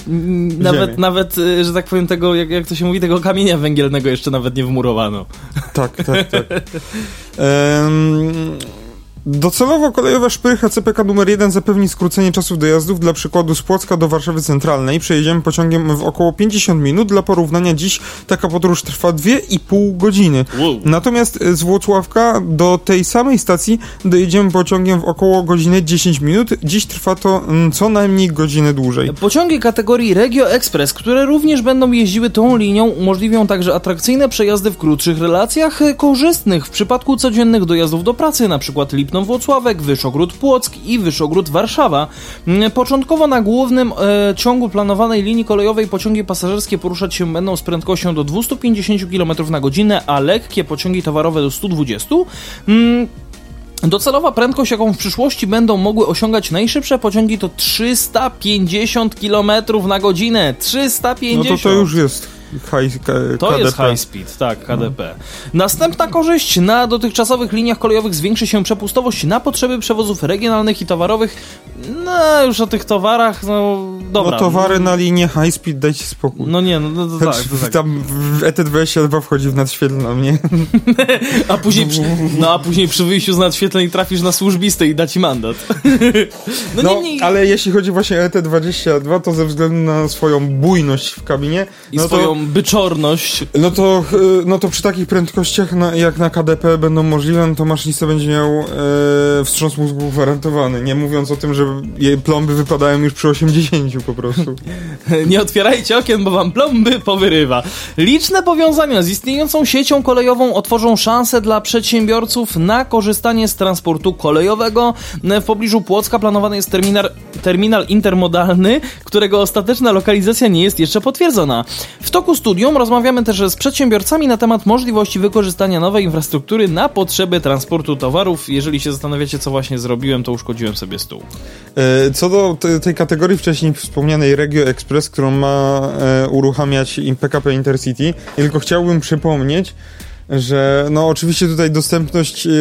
Nawet, nawet, y, że tak powiem, tego, jak, jak to się mówi, tego kamienia węgielnego jeszcze nawet nie wmurowano. Tak, tak, tak. (laughs) um, Docelowo kolejowa szprycha CPK numer 1 zapewni skrócenie czasów dojazdów dla przykładu z Płocka do Warszawy Centralnej. Przejedziemy pociągiem w około 50 minut. Dla porównania dziś taka podróż trwa 2,5 godziny. Wow. Natomiast z Włocławka do tej samej stacji dojedziemy pociągiem w około godzinę 10 minut. Dziś trwa to mm, co najmniej godzinę dłużej. Pociągi kategorii Regio Express, które również będą jeździły tą linią, umożliwią także atrakcyjne przejazdy w krótszych relacjach, korzystnych w przypadku codziennych dojazdów do pracy, na przykład Lip Lipno-Włocławek, Wyszogród Płock i Wyszogród Warszawa. Mm, początkowo na głównym e, ciągu planowanej linii kolejowej pociągi pasażerskie poruszać się będą z prędkością do 250 km na godzinę, a lekkie pociągi towarowe do 120 mm, Docelowa prędkość, jaką w przyszłości będą mogły osiągać najszybsze pociągi, to 350 km na godzinę. 350! No to to już jest high, to KDP. jest high speed, tak, KDP. No. Następna korzyść. Na dotychczasowych liniach kolejowych zwiększy się przepustowość na potrzeby przewozów regionalnych i towarowych. No, już o tych towarach, no dobra. No towary na linię high speed, dajcie spokój. No nie, no, no to tak, to tak. Tam ET22 wchodzi w nadświetlną, nie? (laughs) a później, przy, no a później przy wyjściu z nadświetleń trafisz na służbistę i da ci mandat. (laughs) no, no nie, nie. ale jeśli chodzi właśnie o ET22, to ze względu na swoją bujność w kabinie i no swoją byczorność. No to, y, no to przy takich prędkościach na, jak na KDP będą możliwe, no to maszynista będzie miał e, wstrząs mózgu gwarantowany. Nie mówiąc o tym, że jej plomby wypadają już przy 80 po prostu. (laughs) nie otwierajcie okien, bo wam plomby powyrywa. Liczne powiązania z istniejącą siecią kolejową otworzą szansę dla przedsiębiorców na korzystanie z transportu kolejowego. W pobliżu Płocka planowany jest terminal, terminal intermodalny, którego ostateczna lokalizacja nie jest jeszcze potwierdzona. W toku studium rozmawiamy też z przedsiębiorcami na temat możliwości wykorzystania nowej infrastruktury na potrzeby transportu towarów. Jeżeli się zastanawiacie, co właśnie zrobiłem, to uszkodziłem sobie stół. E, co do tej kategorii wcześniej wspomnianej Regio Express, którą ma e, uruchamiać PKP Intercity, tylko chciałbym przypomnieć, że no oczywiście tutaj dostępność yy,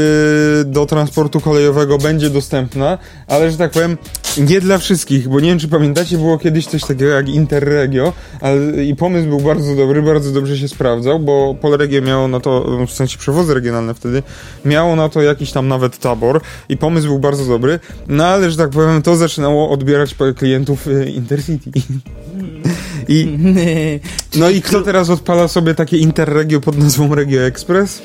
do transportu kolejowego będzie dostępna, ale że tak powiem, nie dla wszystkich, bo nie wiem, czy pamiętacie, było kiedyś coś takiego jak Interregio ale, i pomysł był bardzo dobry, bardzo dobrze się sprawdzał, bo Polregio miało na to, w sensie przewozy regionalne wtedy, miało na to jakiś tam nawet tabor i pomysł był bardzo dobry, no ale, że tak powiem, to zaczynało odbierać klientów yy, Intercity. I, no i kto teraz odpala sobie takie Interregio pod nazwą Regio Express?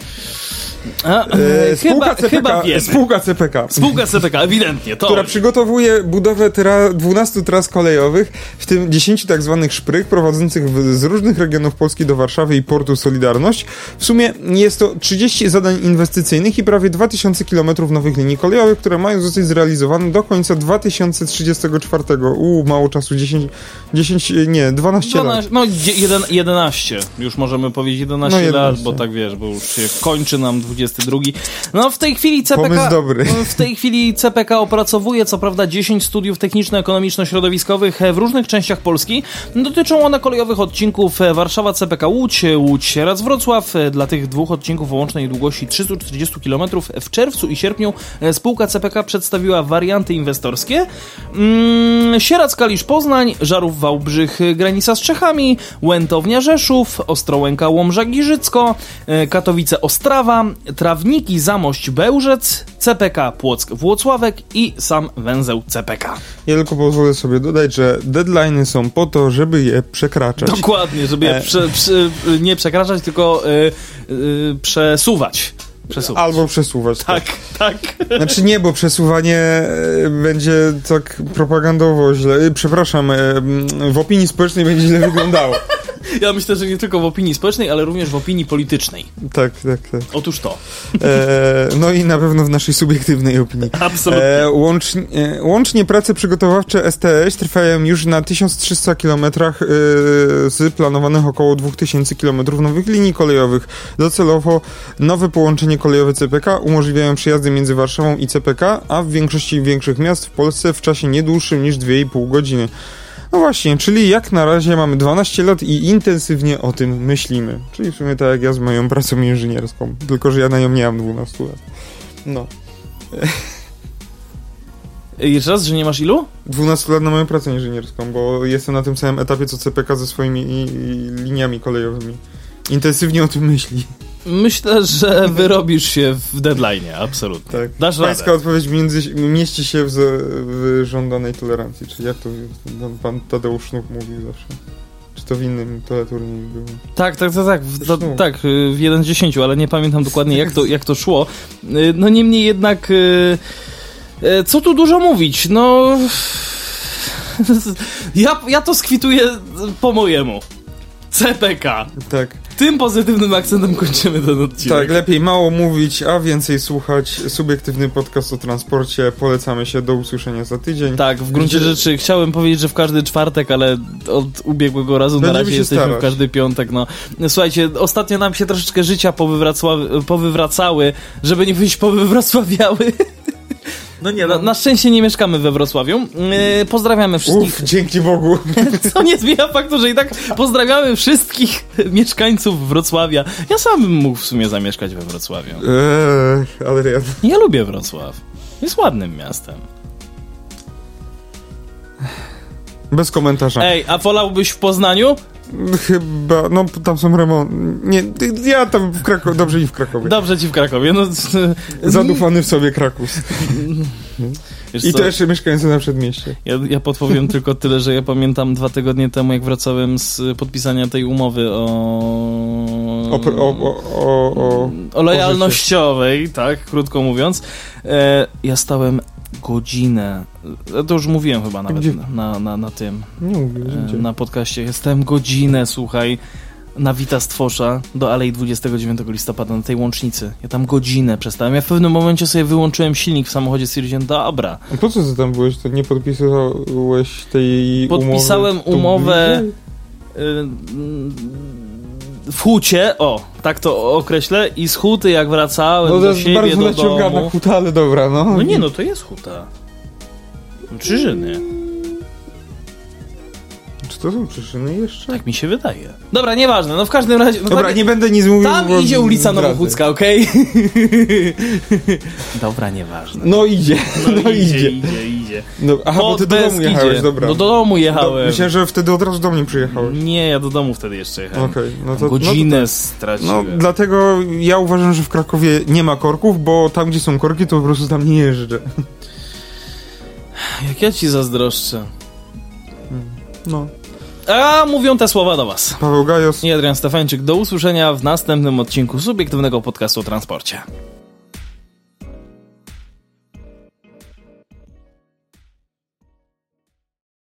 A, E, spółka, chyba, CPK, chyba spółka CPK. Spółka CPK, ewidentnie, to. która przygotowuje budowę tra 12 tras kolejowych, w tym 10 tak zwanych szprych prowadzących w, z różnych regionów Polski do Warszawy i portu Solidarność. W sumie jest to 30 zadań inwestycyjnych i prawie 2000 km nowych linii kolejowych, które mają zostać zrealizowane do końca 2034. Uuu, mało czasu, 10, 10 nie, 12 lat. 12, no dzie- jeden, 11, już możemy powiedzieć 11 No, 11. lat, bo tak wiesz, bo już się kończy nam 22. No w tej chwili CPK Pomysł dobry. w tej chwili CPK opracowuje co prawda 10 studiów techniczno-ekonomiczno-środowiskowych e, w różnych częściach Polski. Dotyczą one kolejowych odcinków e, Warszawa CPK Łódź, e, Łódź Sieradz Wrocław dla tych dwóch odcinków o łącznej długości 340 km w czerwcu i sierpniu spółka CPK przedstawiła warianty inwestorskie. Mm, Sieradz Kalisz Poznań, Żarów Wałbrzych granica z Czechami, Łętownia Rzeszów, Ostrołęka Łomża Giżycko, Katowice Ostrawa, Trawniki Zamość Bełżec, CPK Płock Włocławek i sam węzeł CPK. Ja tylko pozwolę sobie dodać, że deadlines są po to, żeby je przekraczać. Dokładnie, żeby je E. prze, prze, nie przekraczać, tylko y, y, przesuwać. Przesuwać. Albo przesuwać. Tak, tak. Znaczy nie, bo przesuwanie będzie tak propagandowo źle. Przepraszam, w opinii społecznej będzie źle wyglądało. Ja myślę, że nie tylko w opinii społecznej, ale również w opinii politycznej. Tak, tak, tak. Otóż to. E, no i na pewno w naszej subiektywnej opinii. (laughs) Absolutnie. E, łącznie, łącznie prace przygotowawcze STS trwają już na 1300 km e, z planowanych około 2000 km nowych linii kolejowych. Docelowo nowe połączenie kolejowe CPK umożliwiają przejazdy między Warszawą i CPK, a w większości większych miast w Polsce w czasie nie dłuższym niż 2,5 godziny. No właśnie, czyli jak na razie mamy 12 lat i intensywnie o tym myślimy. Czyli w sumie tak jak ja z moją pracą inżynierską, tylko że ja na nią nie mam 12 lat. No. (laughs) Jeszcze raz, że nie masz ilu? 12 lat na moją pracę inżynierską, bo jestem na tym samym etapie co CPK ze swoimi liniami kolejowymi. Intensywnie o tym myśli. Myślę, że wyrobisz się w deadline, absolutnie. Tak. Dasz Pańska radę. odpowiedź między, mieści się w, w żądanej tolerancji. Czyli jak to pan- pan Tadeusz Sznuk mówił zawsze? Czy to w innym teleturnieju było? Tak, tak, tak, tak, w, to, tak, y, w 1 z 10, ale nie pamiętam dokładnie jak to, jak to szło. Y, No niemniej jednak, y, co tu dużo mówić, no... (laughs) Ja, ja to skwituję po mojemu. CPK. Tak. Tym pozytywnym akcentem kończymy ten odcinek. Tak, lepiej mało mówić, a więcej słuchać. Subiektywny podcast o transporcie. Polecamy się. Do usłyszenia za tydzień. Tak, w gruncie Gdzie- rzeczy chciałem powiedzieć, że w każdy czwartek, ale od ubiegłego razu na Będziemy razie się jesteśmy starać. w każdy piątek. No. Słuchajcie, ostatnio nam się troszeczkę życia powywracały, żeby nie wyjść powywracławiały. (laughs) No nie, Na, na szczęście nie mieszkamy we Wrocławiu. Yy, pozdrawiamy wszystkich. Uff, dzięki Bogu. (laughs) Co nie zmienia faktu, że i tak pozdrawiamy wszystkich mieszkańców Wrocławia. Ja sam bym mógł w sumie zamieszkać we Wrocławiu. Eee, Adrian. Ja lubię Wrocław. Jest ładnym miastem. Bez komentarza. Ej, a wolałbyś w Poznaniu? Chyba, no tam są remont. Nie, ja tam w Krakowie, dobrze i w Krakowie. Dobrze ci w Krakowie. No, (laughs) Zadufany w sobie Krakus. Wiesz I co, też mieszkający na przedmieście. Ja, ja podpowiem tylko tyle, że ja pamiętam dwa tygodnie temu, jak wracałem z podpisania tej umowy o... O, o, o, o, o. lojalnościowej, tak, krótko mówiąc. E, ja stałem godzinę, to już mówiłem chyba nawet Gdzie? na, na, na tym, Nie mówię, e, na podcaście. Ja stałem godzinę, słuchaj, na Wita Stwosza do Alei 29 listopada, na tej łącznicy. Ja tam godzinę przestałem. Ja w pewnym momencie sobie wyłączyłem silnik w samochodzie, stwierdziłem, dobra, A po co ty tam byłeś? To nie podpisałeś tej Podpisałem umowy? to umowę-? W hucie, o, tak to określę, i z huty jak wracałem No to do jest siebie, bardzo do naciągana domu... huta, ale dobra, no. No nie, no to jest huta. Czyżyny. Czy To są przyszyny jeszcze? Tak mi się wydaje. Dobra, nieważne, no w każdym razie... No Dobra, tak- nie będę nic mówił, Tam bo idzie ulica. Nowochódzka, okej? (laughs) Dobra, nieważne. No idzie, no, idzie. idzie, idzie. No, aha, bo ty do domu Beskidzie. jechałeś, dobra. No do domu Do, jechałem. myślałem, że wtedy od razu do mnie przyjechałeś. Nie, ja do domu wtedy jeszcze jechałem. Okej, no to... Godzinę No, to, straciłem. no dlatego ja uważam, że w Krakowie nie ma korków, bo tam, gdzie są korki, to po prostu tam nie jeżdżę. Jak ja ci zazdroszczę. No. A mówią te słowa do was. Paweł Gajos. I Adrian Stefańczyk. Do usłyszenia w następnym odcinku subiektywnego podcastu o transporcie.